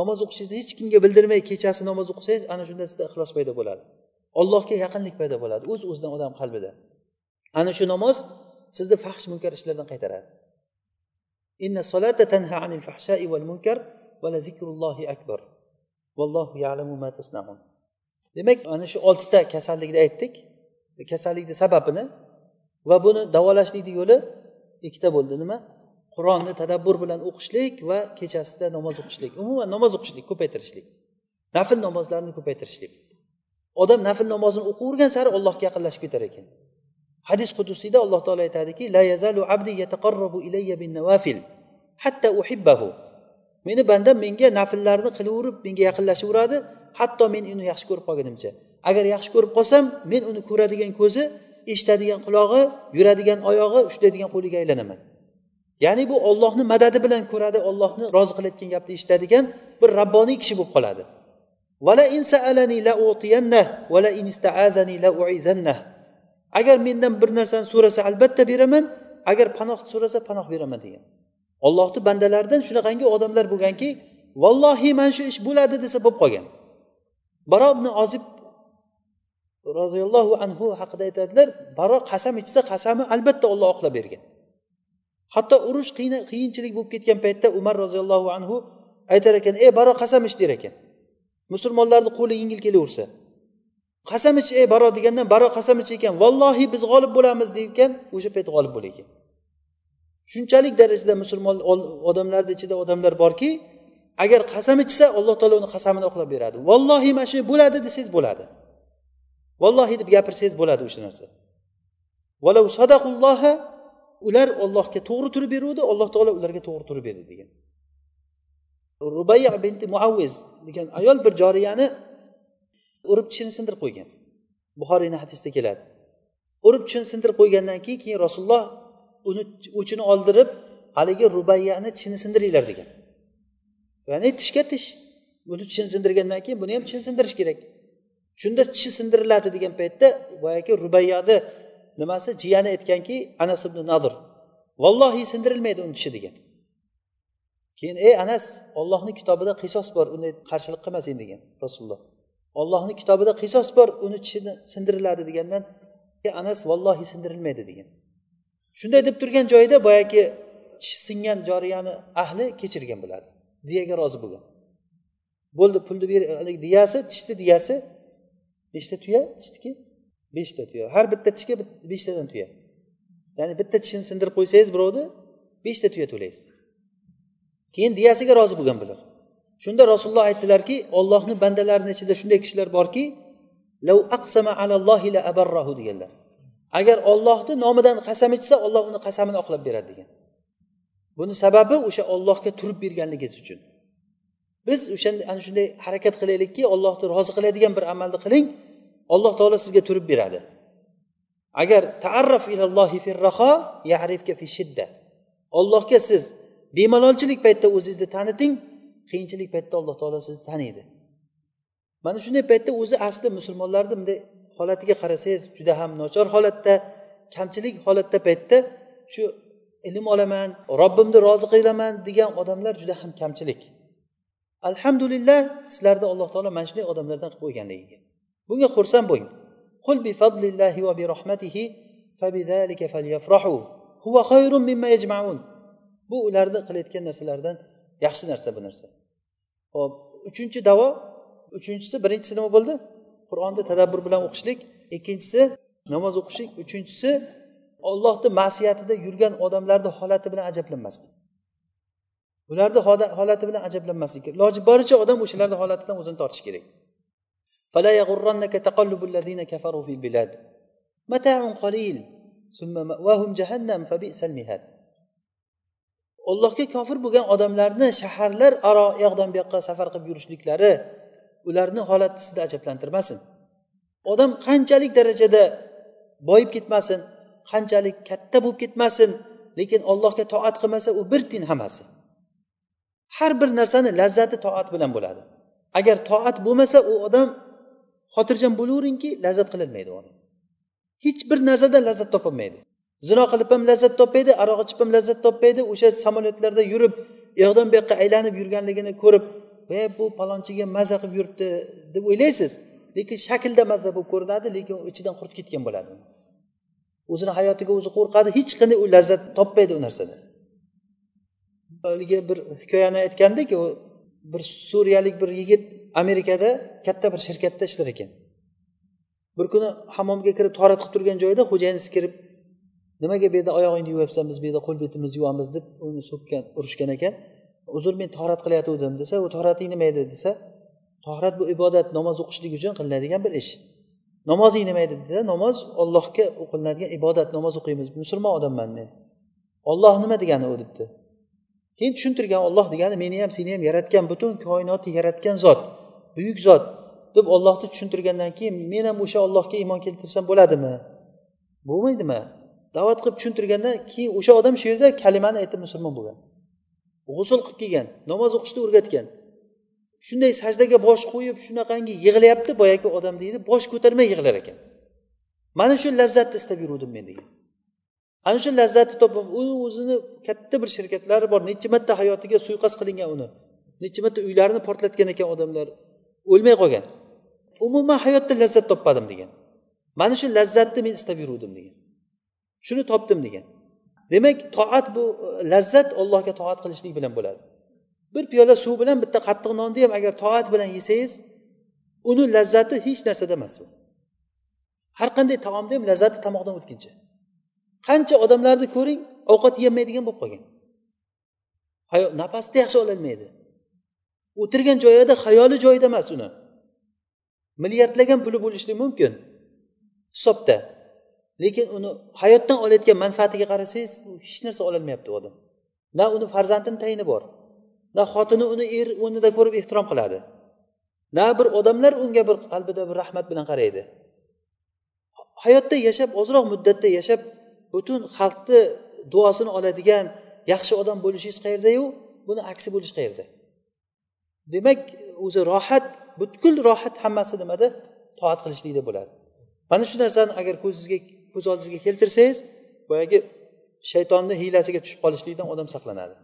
Namoz o'qishingizni hech kimga bildirmay kechasi namoz o'qisangiz ana shunda sizda ixlos paydo bo'ladi. Allohga yaqinlik paydo bo'ladi o'z o'zidan odam qalbida. Ana shu namoz sizni fahsh munkar ishlardan qaytaradi. Inna solata tanha anil fahshai val munkar va la zikrullohi akbar vallohu ya'lamu ma tasnaun demak ana shu oltita kasallikni aytdik. E, kasallikni sababini va buni davolashlikni yo'li ikkita bo'ldi. Nima? Qur'onni tadabbur bilan o'qishlik va kechasida namoz o'qishlik. Umuman namoz o'qishlik ko'paytirishlik. Nafl namozlarni ko'paytirishlik. Odam nafl namozini o'qiyvergan sari allohga yaqinlashib ketar ekan. Hadis qudusiyda alloh taolo aytadiki la yazalu abdi yataqarrabu ilayya bin nawafil hatta uhibbahu. Meni bandam menga nafllarni qilaverib menga yaqinlashaveradi hatto men uni yaxshi ko'rib qolgunimcha agar yaxshi ko'rib qolsam men uni ko'radigan ko'zi eshitadigan qulog'i yuradigan oyog'i ushlaydigan qo'liga aylanaman. Ya'ni bu ollohni madadi bilan ko'radi ollohni rozi qilayotgan gapni eshitadigan bir rabboniy kishi bo'lib qoladi. Agar mendan bir narsani so'rasa albatta beraman. Agar panoh so'rasa panoh beraman degan. Ollohni bandalaridan shunaqangi odamlar bo'lganki vallohi mana shu ish bo'ladi desa bo'lib qolgan. Baro ibn ozib roziyallohu anhu haqida aytadilar baro qasam ichsa qasami albatta olloh oqlab bergan. Hatto urush qiyinchilik bo'lib ketgan paytda umar roziyallohu anhu aytar ekan ey baro qasam ich der ekan. Musulmonlarni qo'li yengil kelaversa. Qasam ich ey baro degandan baro qasam ich ekan. Vallohi biz g'olib bo'lamiz degan o'sha payt g'olib bo'lar shunchalik darajada musulmon odamlarni ichida odamlar borki agar qasam ichsa alloh taolo uni qasamini oqlab beradi. Vallohi mana shu bo'ladi desangiz bo'ladi. Vallohi deb gapirsangiz bo'ladi o'sha narsa. Ular ollohga to'g'ri turib beruvdi alloh taolo ularga to'g'ri turib berdi degan. Rubaya binti muavviz degan ayol bir joriyani urib tishini sindirib qo'ygan. Buxoriyni hadisida keladi. Urib tishini sindirib qo'ygandan keyin keyin rasululloh uni uchini oldirib haligi rubayyani tishini sindiringlar degan. Ya'ni tishga tish. Buni tishini sindirgandan keyin buni ham tishini sindirish kerak. Shunda tishi sindiriladi degan paytda boyagi rubayyani nimasi? Jiyani aytganki anas ibn nadir vallohi sindirilmaydi uni tishi degan. Keyin ey anas ollohni kitobida qisos bor unday qarshilik qilmasin degan rasululloh. Ollohni kitobida qisos bor uni tishini sindiriladi degandan e, anas vallohi sindirilmaydi degan. Shunday deb turgan joyida boyagi tishi singan joriyani ahli kechirgan bo'ladi. Diyaga rozi bo'lgan. Bo'ldi pulni ber diyasi tishni diyasi. Beshta tuya tishniki beshta tuya. Har bitta tishga beshtadan tuya. Ya'ni bitta tishini sindirib qo'ysangiz birovni beshta tuya to'laysiz. Keyin diyasiga rozi bo'lgan bular shunda rasululloh aytdilarki ollohni bandalarini ichida shunday kishilar borki lav aqsama alallohi la abarrahu deganlar. Agar ollohni nomidan qasam ichsa olloh uni qasamini oqlab beradi degan. Buni sababi o'sha ollohga turib berganligingiz uchun. Biz o'shanda ana shunday harakat qilaylikki ollohni rozi qiladigan bir amalni qiling alloh taolo sizga turib beradi. Agar taarraf ilallohi firraho yarifka fi shidda. Ollohga siz bemalolchilik paytida o'zingizni taniting qiyinchilik paytida alloh taolo sizni taniydi. Mana shunday paytda o'zi asli musulmonlarni bunday holatiga qarasangiz juda ham nochor holatda kamchilik holatda paytda shu ilm olaman robbimni rozi qilaman degan odamlar juda ham kamchilik. Alhamdulillah sizlarni alloh taolo mana shunday odamlardan qilib qo'yganligiga. Bunga xursand bo'ling. Qul bi fadlillahi va bi rahmatihi fabidhalika falyafrahu. Huwa khayrun mimma yajma'un. Bu ularni qilayotgan narsalardan yaxshi narsa bu narsa. hop uchinchi davo uchinchisi birinchisi nima bo'ldi qur'onni tadabbur bilan o'qishlik ikkinchisi namoz o'qishlik uchinchisi ollohni ma'siyatida yurgan odamlarni holati bilan ajablanmaslik ularni holati bilan ajablanmaslik iloji boricha odam o'shalarni holatidan o'zini tortishi kerak فلا يغرنك تقلب الذين كفروا في البلاد متاع قليل ثم مأواهم جهنم فبئس المهاد allohga kofir bo'lgan odamlarni shaharlar aro u yoqdan bu yoqqa safar qilib yurishliklari ularni holati sizni ajablantirmasin. Odam qanchalik darajada boyib ketmasin qanchalik katta bo'lib ketmasin lekin allohga toat qilmasa u bir tiyin hammasi. Har bir narsani lazzati toat bilan bo'ladi. Agar toat bo'lmasa u odam xotirjam bo'laveringki lazzat qilolmaydi odam. Hech bir narsadan lazzat topolmaydi. Zino qilib ham lazzat topmaydi aroq ichib ham lazzat topmaydi. O'sha samolyotlarda yurib u yoqdan bu yoqqa aylanib yurganligini ko'rib e bu palonchiga maza qilib yuribdi deb o'ylaysiz. Lekin shaklda maza bo'lib ko'rinadi lekin ichidan qurt ketgan bo'ladi. O'zini hayotiga o'zi qo'rqadi hech qanday u lazzat topmaydi u narsadan haligi bir hikoyani aytgandik u bir suriyalik bir yigit amerikada katta bir shirkatda ishlar ekan. Bir kuni hammomga kirib torat qilib turgan joyida xo'jayinisi kirib nimaga bu yerda oyog'ingni yuvyapsan biz bu yerda qo'l betimizni yuvamiz deb uni so'kkan urishgan ekan. Uzr men torat qilayotgandim desa u torating nima edi desa tohrat bu ibodat namoz o'qishlik uchun qilinadigan bir ish. Namozing nima edi desa namoz ollohga o'qilinadigan ibodat namoz o'qiymiz. Musulmon odamman men. Olloh nima degani u debdi. Keyin tushuntirgan olloh degani meni ham seni ham yaratgan butun koinotni yaratgan zot buyuk zot deb ollohni tushuntirgandan keyin men ham o'sha ollohga iymon keltirsam bo'ladimi? Bo'lmaydimi? Da'vat qilib tushuntirgandan keyin o'sha odam shu yerda kalimani aytib musulmon bo'lgan. G'usul qilib kelgan namoz o'qishni o'rgatgan. Shunday sajdaga bosh qo'yib shunaqangi yig'layapti boyagi odam deydi bosh ko'tarmay yig'lar ekan. Mana shu lazzatni istab yuruvdim men degan. Ana shu lazzatni topib uni o'zini katta bir shirkatlari bor necha marta hayotiga suiqasd qilingan uni necha marta uylarini portlatgan ekan odamlar o'lmay qolgan. Umuman hayotda lazzat topmadim degan. Mana shu lazzatni men istab yuruvdim degan. Shuni topdim degan. Demak toat bu e, lazzat allohga toat qilishlik bilan bo'ladi. Bir piyola suv bilan bitta qattiq nonni ham agar toat bilan yesangiz uni lazzati hech narsada emas u har qanday taomni ham lazzati tomoqdan o'tguncha. Qancha odamlarni ko'ring ovqat yemaydigan bo'lib qolgan. Nafasni yaxshi ololmaydi o'tirgan joyida xayoli joyida emas uni. Milliardlagan puli bo'lishi mumkin. Hisobda. Lekin uni hayotdan olayotgan manfaatiga qarasangiz u hech narsa ololmayapti u odam. Na uni farzandini tayini bor na xotini uni er o'rnida ko'rib ehtirom qiladi na bir odamlar unga bir qalbida bir rahmat bilan qaraydi. Hayotda yashab ozroq muddatda yashab butun xalqni duosini oladigan yaxshi odam bo'lishingiz qayerdayu buni aksi bo'lishi qayerda demak o'zi rohat butkul rohat hammasi nimada? Toat qilishlikda bo'ladi. Mana shu narsani agar ko'zingizga ko'z oldingizga keltirsangiz boyagi shaytonni hiylasiga tushib qolishlikdan odam saqlanadi.